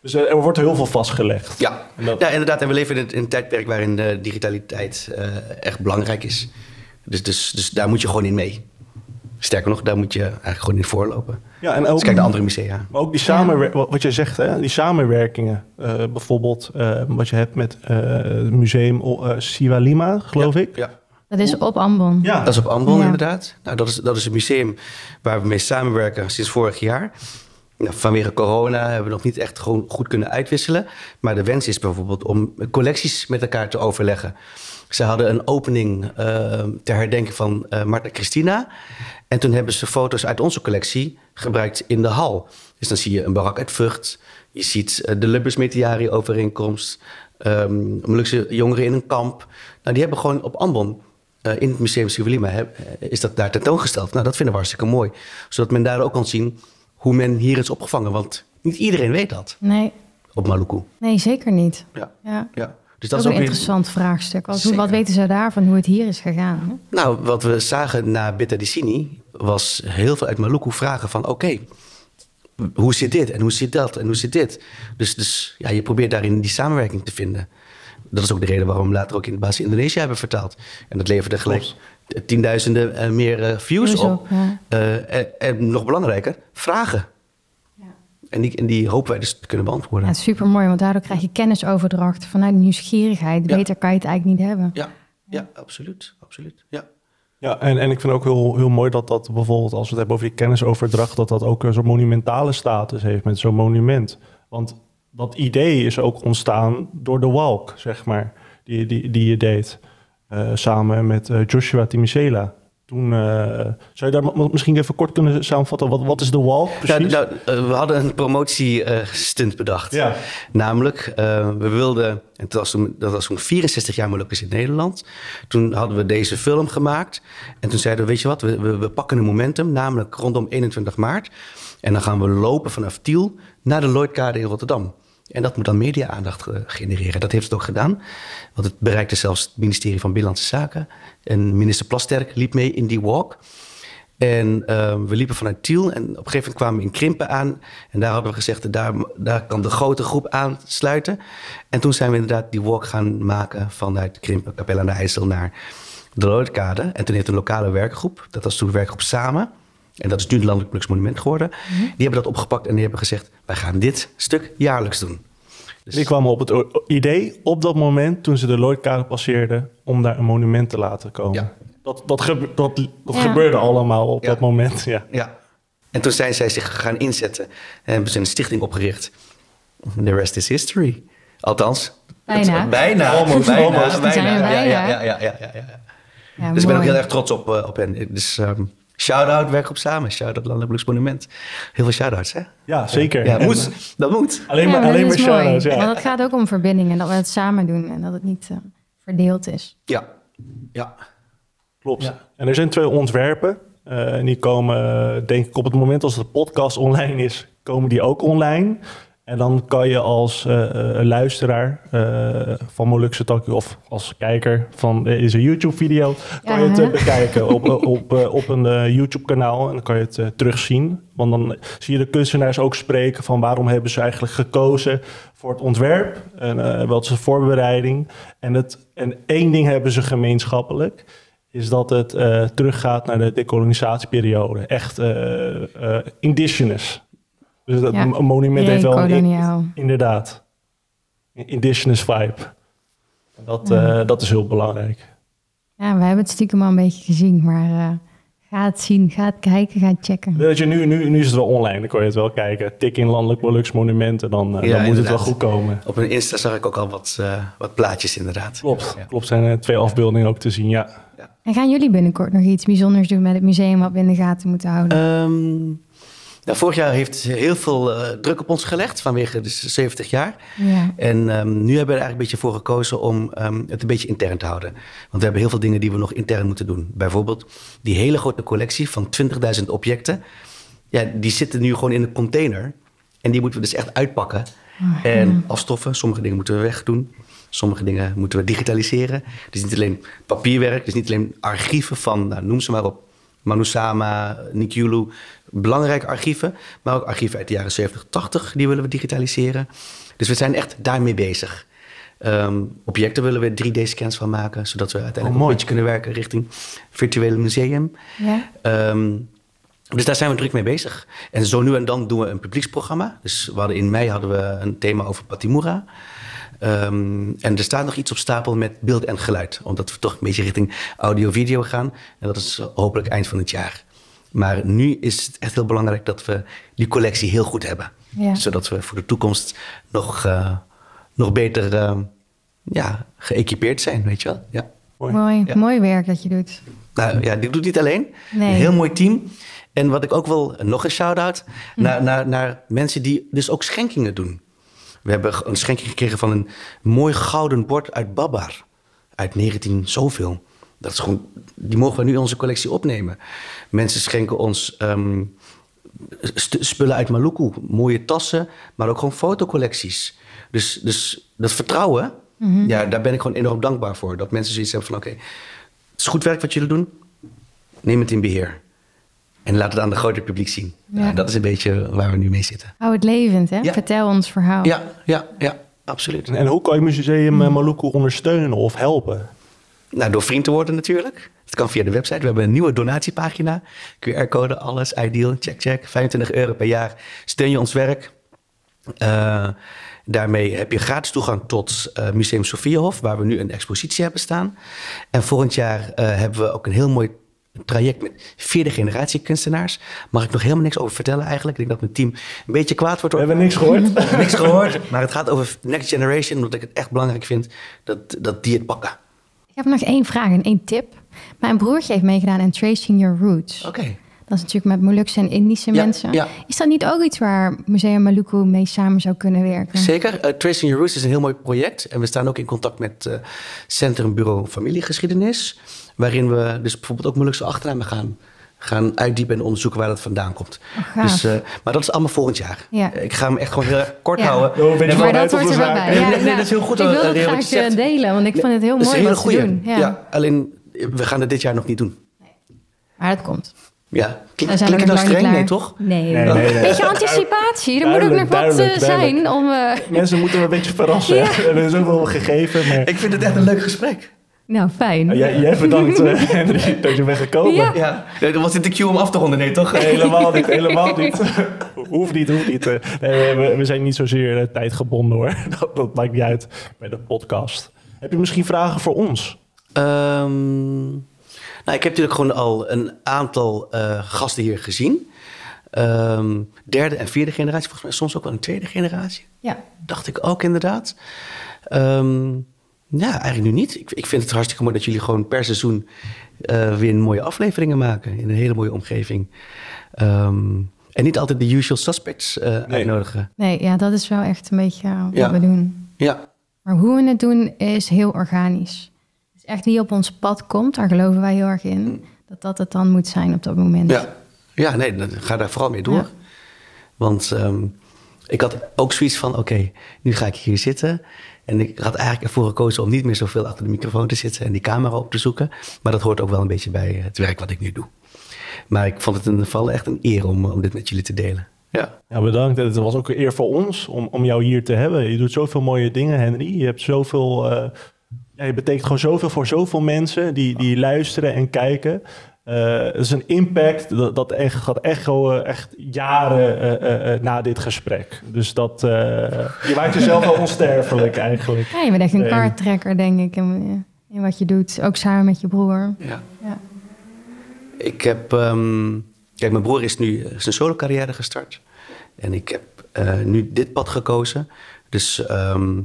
[SPEAKER 1] Dus eh, er wordt heel veel vastgelegd.
[SPEAKER 3] Ja.
[SPEAKER 1] En dat-
[SPEAKER 3] ja, inderdaad. En we leven in een, in een tijdperk waarin de digitaliteit eh, echt belangrijk is. Dus, dus, dus daar moet je gewoon in mee. Sterker nog, daar moet je eigenlijk gewoon in voorlopen.
[SPEAKER 1] Ja, en
[SPEAKER 3] Dus
[SPEAKER 1] ook,
[SPEAKER 3] kijk naar andere musea.
[SPEAKER 1] Maar ook die samenwer- wat je zegt, hè, die samenwerkingen. Eh, bijvoorbeeld eh, wat je hebt met eh, het museum Siwa Lima, geloof
[SPEAKER 3] ja.
[SPEAKER 1] ik.
[SPEAKER 3] Ja.
[SPEAKER 2] Dat is op Ambon.
[SPEAKER 1] Ja,
[SPEAKER 3] Dat is op Ambon
[SPEAKER 2] Ja.
[SPEAKER 3] inderdaad. Nou, dat, is, dat is een museum waar we mee samenwerken sinds vorig jaar. Nou, vanwege corona hebben we nog niet echt gewoon goed kunnen uitwisselen. Maar de wens is bijvoorbeeld om collecties met elkaar te overleggen. Ze hadden een opening eh, ter herdenking van eh Marta Christina. En toen hebben ze foto's uit onze collectie gebruikt in de hal. Dus dan zie je een barak uit Vught. Je ziet eh, de Lubbers Metiari overeenkomst. Um, Molukse jongeren in een kamp. Nou, die hebben gewoon op Ambon in het Museum eh, is dat daar tentoongesteld. Nou, dat vinden we hartstikke mooi. Zodat men daar ook kan zien hoe men hier is opgevangen. Want niet iedereen weet dat
[SPEAKER 2] Nee,
[SPEAKER 3] op Maluku.
[SPEAKER 2] nee, zeker niet.
[SPEAKER 3] Ja,
[SPEAKER 2] Ja.
[SPEAKER 3] ja. Dus
[SPEAKER 2] Dat
[SPEAKER 3] dat
[SPEAKER 2] is ook een
[SPEAKER 3] weer-
[SPEAKER 2] interessant vraagstuk. Als, hoe, wat weten ze daarvan, hoe het hier is gegaan? hè?
[SPEAKER 3] Nou, wat we zagen na Bitta di Sini was heel veel uit Maluku vragen van... oké, hoe zit dit en hoe zit dat en hoe zit dit? Dus, dus ja, je probeert daarin die samenwerking te vinden. Dat is ook de reden waarom we later ook in de basis Indonesië hebben vertaald. En dat leverde gelijk tienduizenden eh, meer eh, views
[SPEAKER 2] Views
[SPEAKER 3] op.
[SPEAKER 2] ja.
[SPEAKER 3] Eh, en, en nog belangrijker, vragen. En, die, en die hopen wij dus te kunnen
[SPEAKER 2] Ja,
[SPEAKER 3] beantwoorden.
[SPEAKER 2] het is super mooi, want daardoor krijg je kennisoverdracht vanuit nieuwsgierigheid.
[SPEAKER 3] Ja.
[SPEAKER 2] Beter kan je het eigenlijk niet hebben.
[SPEAKER 3] Ja, ja, absoluut. absoluut. Ja.
[SPEAKER 1] Ja, en, en ik vind ook heel, heel mooi dat dat bijvoorbeeld, als we het hebben over die kennisoverdracht, dat dat ook een zo'n monumentale status heeft met zo'n monument. Want dat idee is ook ontstaan door de walk, zeg maar, die, die, die je deed. eh, samen met eh, Joshua Timisela. Toen, eh, zou je daar misschien even kort kunnen samenvatten? Wat, wat is de walk
[SPEAKER 3] Nou,
[SPEAKER 1] precies?
[SPEAKER 3] nou, eh, we hadden een promotiestunt bedacht.
[SPEAKER 1] Ja.
[SPEAKER 3] Namelijk, eh, we wilden, en dat was, toen, dat was toen 64 jaar Molukkers in Nederland. Toen hadden we deze film gemaakt. En toen zeiden we, weet je wat, we, we, we pakken een momentum, namelijk rondom 21 maart. En dan gaan we lopen vanaf Tiel naar de Lloydkade in Rotterdam. En dat moet dan media-aandacht eh, genereren. Dat heeft het ook gedaan. Want het bereikte zelfs het ministerie van Binnenlandse Zaken. En minister Plasterk liep mee in die walk. En eh, we liepen vanuit Tiel en op een gegeven moment kwamen we in Krimpen aan. En daar hadden we gezegd, daar, daar kan de grote groep aansluiten. En toen zijn we inderdaad die walk gaan maken vanuit Krimpen, Capelle aan de IJssel naar de Lloydkade. En toen heeft een lokale werkgroep, dat was toen de werkgroep Samen. En dat is nu het Landelijk Monument geworden. Die hebben dat opgepakt en die hebben gezegd, wij gaan dit stuk jaarlijks doen. Dus-
[SPEAKER 1] Die kwamen op het idee op dat moment, toen ze de Lloydkade passeerden, om daar een monument te laten komen.
[SPEAKER 3] Ja.
[SPEAKER 1] Dat, dat, gebe- dat, dat
[SPEAKER 2] Ja.
[SPEAKER 1] gebeurde allemaal op
[SPEAKER 3] Ja.
[SPEAKER 1] dat moment, ja.
[SPEAKER 3] Ja. En toen zijn zij zich gaan inzetten en hebben ze een stichting opgericht. The rest is history. Althans.
[SPEAKER 2] Bijna.
[SPEAKER 3] het- bijna.
[SPEAKER 1] Almost,
[SPEAKER 3] bijna,
[SPEAKER 1] almost.
[SPEAKER 3] Ja,
[SPEAKER 2] bijna.
[SPEAKER 3] Ja, ja, ja, ja, ja, ja.
[SPEAKER 2] Ja,
[SPEAKER 3] Dus ik ben ook heel erg trots op, eh, op hen. Dus ehm shout-out Werkgroep Samen. Shout-out Landelijk Bluesmonument. Heel veel shout-outs, hè?
[SPEAKER 1] Ja, zeker.
[SPEAKER 3] Ja,
[SPEAKER 1] En,
[SPEAKER 3] moet. Dat moet.
[SPEAKER 1] Alleen
[SPEAKER 2] Ja,
[SPEAKER 1] maar,
[SPEAKER 2] maar
[SPEAKER 1] alleen
[SPEAKER 2] dat
[SPEAKER 1] maar shout-outs, ja.
[SPEAKER 2] Want het gaat ook om verbinding en dat we het samen doen en dat het niet eh, verdeeld is.
[SPEAKER 3] Ja. Ja.
[SPEAKER 1] Klopt.
[SPEAKER 3] Ja.
[SPEAKER 1] En er zijn twee ontwerpen. eh, en die komen, eh, denk ik, op het moment als de podcast online is, komen die ook online. En dan kan je als eh, eh, luisteraar eh, van Molukse Takkie of als kijker van deze YouTube-video, kan je het bekijken op, op, op, op een YouTube-kanaal. En dan kan je het terugzien. Want dan zie je de kunstenaars ook spreken van waarom hebben ze eigenlijk gekozen voor het ontwerp. En wat is de voorbereiding. En, het, en één ding hebben ze gemeenschappelijk is dat het teruggaat naar de decolonisatieperiode. Echt indigenous. Dus dat
[SPEAKER 2] Ja,
[SPEAKER 1] een monument heeft wel een... Inderdaad. Een indigenous vibe. En Dat, eh, dat is heel belangrijk.
[SPEAKER 2] Ja, we hebben het stiekem al een beetje gezien, maar eh, ga het zien, ga het kijken, ga het checken.
[SPEAKER 1] Dat je nu, nu, nu is het wel online, dan kan je het wel kijken. Tik in landelijk Molux monumenten, dan, eh,
[SPEAKER 3] Ja,
[SPEAKER 1] dan moet het wel goed komen.
[SPEAKER 3] Op hun Insta zag ik ook al wat, eh, wat plaatjes, inderdaad.
[SPEAKER 1] Klopt,
[SPEAKER 3] Ja.
[SPEAKER 1] klopt. zijn er twee afbeeldingen ook te zien, ja.
[SPEAKER 2] En gaan jullie binnenkort nog iets bijzonders doen met het museum wat we in de gaten moeten houden?
[SPEAKER 3] Ehm, nou, vorig jaar heeft heel veel eh, druk op ons gelegd vanwege de 70 jaar.
[SPEAKER 2] ja.
[SPEAKER 3] En ehm, nu hebben we er eigenlijk een beetje voor gekozen om ehm, het een beetje intern te houden. Want we hebben heel veel dingen die we nog intern moeten doen. Bijvoorbeeld die hele grote collectie van 20.000 objecten. Ja, die zitten nu gewoon in een container. En die moeten we dus echt uitpakken. En afstoffen. Sommige dingen moeten we wegdoen. Sommige dingen moeten we digitaliseren. Dus niet alleen papierwerk. Dus niet alleen archieven van, nou, noem ze maar op. Manusama, Nikulu. Belangrijke archieven. Maar ook archieven uit de jaren 70, 80. Die willen we digitaliseren. Dus we zijn echt daarmee bezig. Ehm, objecten willen we 3D-scans van maken. Zodat we uiteindelijk
[SPEAKER 1] Oh, mooi.
[SPEAKER 3] een beetje kunnen werken richting virtuele museum.
[SPEAKER 2] ja?
[SPEAKER 3] Ehm, dus daar zijn we druk mee bezig. En zo nu en dan doen we een publieksprogramma. Dus we hadden in mei hadden we een thema over Patimura. Ehm, en er staat nog iets op stapel met beeld en geluid. Omdat we toch een beetje richting audio-video gaan. En dat is hopelijk eind van het jaar. Maar nu is het echt heel belangrijk dat we die collectie heel goed hebben.
[SPEAKER 2] Ja.
[SPEAKER 3] Zodat we voor de toekomst nog, eh, nog beter uh, ja, geëquipeerd zijn, weet je wel. Ja.
[SPEAKER 2] Mooi, mooi,
[SPEAKER 3] Ja.
[SPEAKER 2] mooi werk dat je doet.
[SPEAKER 3] Nou ja, ik doe het niet alleen.
[SPEAKER 2] Nee.
[SPEAKER 3] Een heel mooi team. En wat ik ook wil, nog een shout-out naar, naar, naar mensen die dus ook schenkingen doen. We hebben een schenking gekregen van een mooi gouden bord uit Babar. Uit 19 zoveel. Dat is gewoon, die mogen we nu in onze collectie opnemen. Mensen schenken ons ehm, spullen uit Maluku. Mooie tassen, maar ook gewoon fotocollecties. Dus, dus dat vertrouwen, ja, daar ben ik gewoon enorm dankbaar voor. Dat mensen zoiets hebben van, oké, het is goed werk wat jullie doen. Neem het in beheer. En laat het aan het grote publiek zien.
[SPEAKER 2] Ja.
[SPEAKER 3] Dat is een beetje waar we nu mee zitten.
[SPEAKER 2] Hou het levend, hè?
[SPEAKER 3] Ja.
[SPEAKER 2] Vertel ons verhaal.
[SPEAKER 3] Ja, ja, ja, absoluut.
[SPEAKER 1] En hoe kan je Museum eh, Maluku ondersteunen of helpen?
[SPEAKER 3] Nou, door vriend te worden natuurlijk. Dat kan via de website. We hebben een nieuwe donatiepagina. QR-code, alles, ideal, check, check. 25 euro per jaar. Steun je ons werk. Eh, daarmee heb je gratis toegang tot eh, Museum Sophiahof, waar we nu een expositie hebben staan. En volgend jaar eh, hebben we ook een heel mooi traject met vierde generatie kunstenaars. Mag ik nog helemaal niks over vertellen eigenlijk. Ik denk dat mijn team een beetje kwaad wordt.
[SPEAKER 1] We hebben niks gehoord.
[SPEAKER 3] niks gehoord. Maar het gaat over Next Generation, omdat ik het echt belangrijk vind dat, dat die het pakken.
[SPEAKER 2] Ik heb nog één vraag en één tip. Mijn broertje heeft meegedaan aan Tracing Your Roots.
[SPEAKER 3] Oké.
[SPEAKER 2] Dat is natuurlijk met Molukse en Indische
[SPEAKER 3] Ja,
[SPEAKER 2] mensen.
[SPEAKER 3] ja.
[SPEAKER 2] Is dat niet ook iets waar Museum Maluku mee samen zou kunnen werken?
[SPEAKER 3] Zeker. Eh, Tracing Your Roots is een heel mooi project. En we staan ook in contact met eh Centrum Bureau Familiegeschiedenis. Waarin we dus bijvoorbeeld ook Molukse achternamen gaan, gaan uitdiepen en onderzoeken waar dat vandaan komt.
[SPEAKER 2] Oh,
[SPEAKER 3] dus, eh, maar dat is allemaal volgend jaar.
[SPEAKER 2] Ja.
[SPEAKER 3] Ik ga hem echt gewoon heel erg kort
[SPEAKER 2] Ja.
[SPEAKER 3] houden.
[SPEAKER 1] Oh, wel,
[SPEAKER 2] maar
[SPEAKER 3] wel-
[SPEAKER 2] dat hoort er
[SPEAKER 1] de
[SPEAKER 2] wel bij.
[SPEAKER 3] Nee,
[SPEAKER 2] Ja,
[SPEAKER 3] nee, nee,
[SPEAKER 2] ja.
[SPEAKER 3] dat is heel goed,
[SPEAKER 2] Ik
[SPEAKER 3] eh,
[SPEAKER 2] wilde het
[SPEAKER 3] Leo, wat
[SPEAKER 2] graag
[SPEAKER 3] zegt.
[SPEAKER 2] eh, delen, want ik vond het heel
[SPEAKER 3] Dat is
[SPEAKER 2] mooi
[SPEAKER 3] een
[SPEAKER 2] wat
[SPEAKER 3] hele
[SPEAKER 2] ze
[SPEAKER 3] goeie.
[SPEAKER 2] doen.
[SPEAKER 3] Ja. alleen we gaan het dit jaar nog niet doen.
[SPEAKER 2] Maar dat komt.
[SPEAKER 3] Ja.
[SPEAKER 2] We
[SPEAKER 3] Klinkt
[SPEAKER 2] zijn
[SPEAKER 3] klinkt
[SPEAKER 2] nog
[SPEAKER 3] het nou streng?
[SPEAKER 2] klaar.
[SPEAKER 3] Nee, toch?
[SPEAKER 2] Nee.
[SPEAKER 1] Nee, nee, nee.
[SPEAKER 2] Beetje anticipatie. Er moet ook nog wat
[SPEAKER 1] duidelijk,
[SPEAKER 2] eh, zijn
[SPEAKER 1] duidelijk.
[SPEAKER 2] om... eh,
[SPEAKER 1] Mensen moeten we een beetje verrassen.
[SPEAKER 2] Ja.
[SPEAKER 1] We hebben zoveel gegeven. Maar...
[SPEAKER 3] Ik vind het echt een leuk gesprek.
[SPEAKER 2] Nou, fijn.
[SPEAKER 1] Jij, jij bedankt, eh, Henry, dat je bent gekomen.
[SPEAKER 2] Ja.
[SPEAKER 3] Ja. Nee, Dan was dit de cue om af te ronden, nee toch?
[SPEAKER 1] Helemaal niet, helemaal niet. hoeft niet, hoeft niet. Eh, Nee, we, we zijn niet zozeer eh, tijdgebonden hoor. Dat, dat maakt niet uit bij de podcast. Heb je misschien vragen voor ons?
[SPEAKER 3] Ehm, nou, ik heb natuurlijk gewoon al een aantal eh, gasten hier gezien. Ehm, derde en vierde generatie, volgens mij soms ook wel een tweede generatie.
[SPEAKER 2] Ja.
[SPEAKER 3] Dacht ik ook inderdaad. Ehm, ja, eigenlijk nu niet. Ik, ik vind het hartstikke mooi dat jullie gewoon per seizoen eh, weer mooie afleveringen maken. In een hele mooie omgeving. Ehm, en niet altijd de usual suspects eh, uitnodigen.
[SPEAKER 2] Nee, ja, dat is wel echt een beetje eh, wat
[SPEAKER 3] Ja.
[SPEAKER 2] we doen.
[SPEAKER 3] Ja,
[SPEAKER 2] Maar hoe we het doen is heel organisch. Dus echt wie op ons pad komt, daar geloven wij heel erg in. Dat dat het dan moet zijn op dat moment.
[SPEAKER 3] Ja, ja nee, dan ga daar vooral mee door.
[SPEAKER 2] Ja.
[SPEAKER 3] Want ehm, ik had ook zoiets van, oké, nu ga ik hier zitten. En ik had eigenlijk ervoor gekozen om niet meer zoveel achter de microfoon te zitten en die camera op te zoeken. Maar dat hoort ook wel een beetje bij het werk wat ik nu doe. Maar ik vond het in ieder geval echt een eer om, om dit met jullie te delen. Ja,
[SPEAKER 1] Ja, bedankt. Het was ook een eer voor ons om, om jou hier te hebben. Je doet zoveel mooie dingen, Henry. Je hebt zoveel... eh, ja, je betekent gewoon zoveel voor zoveel mensen die, die luisteren en kijken. Eh, het is een impact dat, dat echt gaat echoen echt jaren eh, eh, eh, na dit gesprek. Dus dat, eh, je maakt jezelf wel onsterfelijk eigenlijk.
[SPEAKER 2] Ja, je bent echt een kaarttrekker, denk ik, in, in wat je doet. Ook samen met je broer.
[SPEAKER 3] ja.
[SPEAKER 2] Ja.
[SPEAKER 3] Ik heb, ehm, kijk, mijn broer is nu zijn solo carrière gestart. En ik heb eh, nu dit pad gekozen. Dus ehm,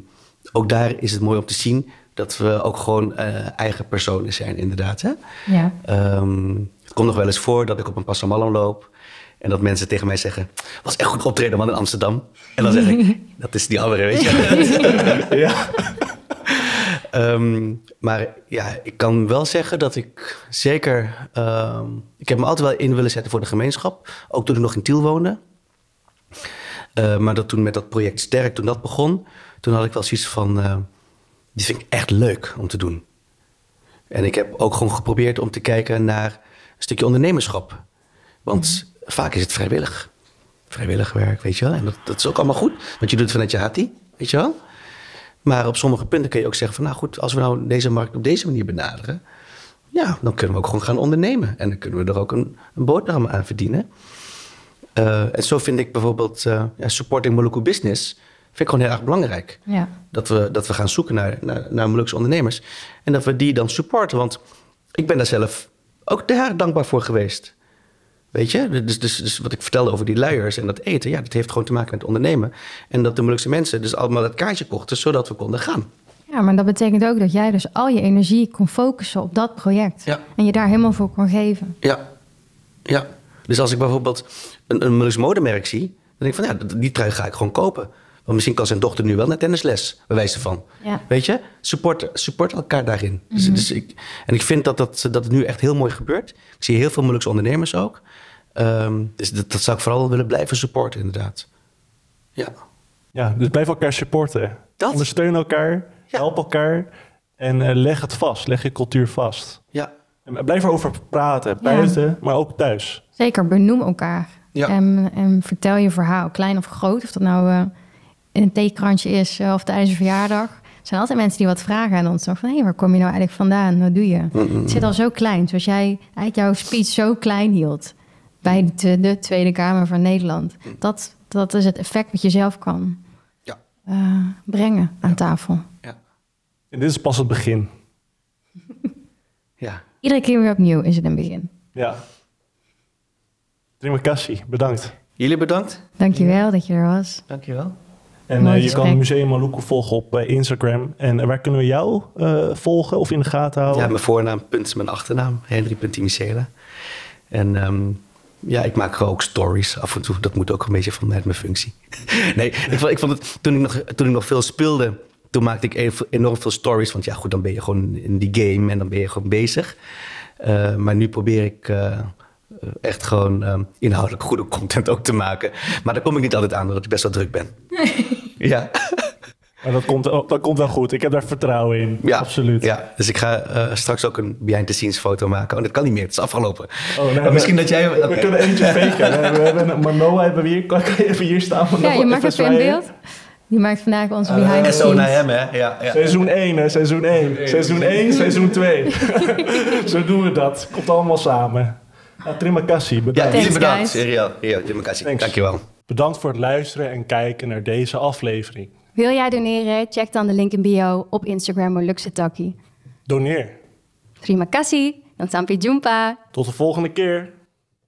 [SPEAKER 3] ook daar is het mooi om te zien dat we ook gewoon eh, eigen personen zijn, inderdaad. Hè?
[SPEAKER 2] Ja.
[SPEAKER 3] Ehm, het komt nog wel eens voor dat ik op een passamallam loop. En dat mensen tegen mij zeggen, was echt goed optreden man in Amsterdam. En dan zeg ik, dat is die andere, weet je.
[SPEAKER 1] Ja.
[SPEAKER 3] Ehm, maar ja, ik kan wel zeggen dat ik zeker... ehm, ik heb me altijd wel in willen zetten voor de gemeenschap. Ook toen ik nog in Tiel woonde. Eh, maar dat toen met dat project Sterk, toen dat begon... toen had ik wel zoiets van... eh, dit vind ik echt leuk om te doen. En ik heb ook gewoon geprobeerd om te kijken naar een stukje ondernemerschap. Want vaak is het vrijwillig. Vrijwillig werk, weet je wel. En dat, dat is ook allemaal goed. Want je doet het vanuit je hati, weet je wel. Maar op sommige punten kun je ook zeggen van... nou goed, als we nou deze markt op deze manier benaderen... ja, dan kunnen we ook gewoon gaan ondernemen. En dan kunnen we er ook een, een boterham aan verdienen. Eh, en zo vind ik bijvoorbeeld... eh, ja, supporting Moluku Business... Vind ik gewoon heel erg belangrijk.
[SPEAKER 2] Ja.
[SPEAKER 3] Dat we, dat we gaan zoeken naar, naar, naar Molukse ondernemers. En dat we die dan supporten. Want ik ben daar zelf ook erg dankbaar voor geweest. Weet je? Dus, dus, dus wat ik vertelde over die luiers en dat eten. Ja, dat heeft gewoon te maken met ondernemen. En dat de Molukse mensen dus allemaal dat kaartje kochten... zodat we konden gaan.
[SPEAKER 2] ja, maar dat betekent ook dat jij dus al je energie kon focussen op dat project.
[SPEAKER 3] Ja.
[SPEAKER 2] En je daar helemaal voor kon geven.
[SPEAKER 3] Ja, ja. Dus als ik bijvoorbeeld een, een Molukse modemerk zie... dan denk ik van, ja, die trui ga ik gewoon kopen. Want misschien kan zijn dochter nu wel naar tennisles, bij wijze van.
[SPEAKER 2] Ja.
[SPEAKER 3] Weet je? Support, support elkaar daarin. dus, dus ik, en ik vind dat, dat, dat het nu echt heel mooi gebeurt. Ik zie heel veel Molukse ondernemers ook. Ehm, dus dat, dat zou ik vooral willen blijven supporten, inderdaad. Ja.
[SPEAKER 1] Ja, dus blijf elkaar supporten.
[SPEAKER 3] Dat.
[SPEAKER 1] Ondersteun elkaar,
[SPEAKER 3] Ja.
[SPEAKER 1] help elkaar en eh, leg het vast. Leg je cultuur vast.
[SPEAKER 3] Ja.
[SPEAKER 1] En blijf erover praten, buiten, maar ook thuis.
[SPEAKER 2] Zeker, benoem elkaar.
[SPEAKER 3] Ja.
[SPEAKER 2] En, en vertel je verhaal, klein of groot. Of dat nou eh, in een theekrantje is eh, of tijdens een verjaardag. Er zijn altijd mensen die wat vragen aan ons. Van, hé, waar kom je nou eigenlijk vandaan? Wat doe je? Het zit al zo klein. Zoals jij eigenlijk jouw speech zo klein hield. Bij de, de Tweede Kamer van Nederland. Dat, dat is het effect wat je zelf kan
[SPEAKER 3] Ja.
[SPEAKER 2] eh, brengen aan tafel.
[SPEAKER 3] Ja.
[SPEAKER 1] En dit is pas het begin.
[SPEAKER 3] Ja.
[SPEAKER 2] Iedere keer weer opnieuw is het een begin.
[SPEAKER 1] Ja. Terima kasih, bedankt.
[SPEAKER 3] Jullie bedankt.
[SPEAKER 2] Dankjewel dat je er was.
[SPEAKER 3] Dankjewel.
[SPEAKER 1] En eh, je kan Museum Maluku volgen op eh, Instagram. En waar kunnen we jou eh, volgen of in de gaten houden?
[SPEAKER 3] Ja, mijn voornaam, punt, mijn achternaam. Henry.timicela. En ehm, ja, ik maak ook stories af en toe. Dat moet ook een beetje van uit mijn functie. nee, ik vond, ik vond het, toen ik, nog, toen ik nog veel speelde, toen maakte ik even- enorm veel stories. Want ja, goed, dan ben je gewoon in die game en dan ben je gewoon bezig. Eh, maar nu probeer ik eh, echt gewoon ehm, inhoudelijk goede content ook te maken. Maar daar kom ik niet altijd aan, omdat ik best wel druk ben. ja.
[SPEAKER 1] Maar dat komt, dat komt wel goed. Ik heb daar vertrouwen in.
[SPEAKER 3] Ja,
[SPEAKER 1] Absoluut.
[SPEAKER 3] Ja, dus ik ga eh, straks ook een behind-the-scenes foto maken. Oh, dat kan niet meer, het is afgelopen.
[SPEAKER 1] Oh, nee,
[SPEAKER 3] Maar
[SPEAKER 1] we-
[SPEAKER 3] misschien dat jij...
[SPEAKER 1] We kunnen eentje faken. We hebben een Manoa hebben we hier. Kan je even hier staan?
[SPEAKER 2] Ja, je maakt
[SPEAKER 1] even
[SPEAKER 2] in beeld. Die maakt vandaag onze behind the
[SPEAKER 3] En zo naar
[SPEAKER 2] scenes.
[SPEAKER 3] hem, hè? Ja, ja.
[SPEAKER 1] Seizoen 1, hè? Seizoen 1. Seizoen 1, seizoen 2. Zo doen we dat. Komt allemaal samen. Nou, Trima Kassi,
[SPEAKER 3] Ja,
[SPEAKER 1] bedankt.
[SPEAKER 3] jullie bedankt. Ja, democratie.
[SPEAKER 1] Thanks.
[SPEAKER 3] Dankjewel.
[SPEAKER 1] Bedankt voor het luisteren en kijken naar deze aflevering.
[SPEAKER 2] Wil jij doneren? Check dan de link in bio op Instagram Molukse Taki.
[SPEAKER 1] Doneer.
[SPEAKER 2] Terima kasih dan sampai jumpa.
[SPEAKER 1] Tot de volgende keer.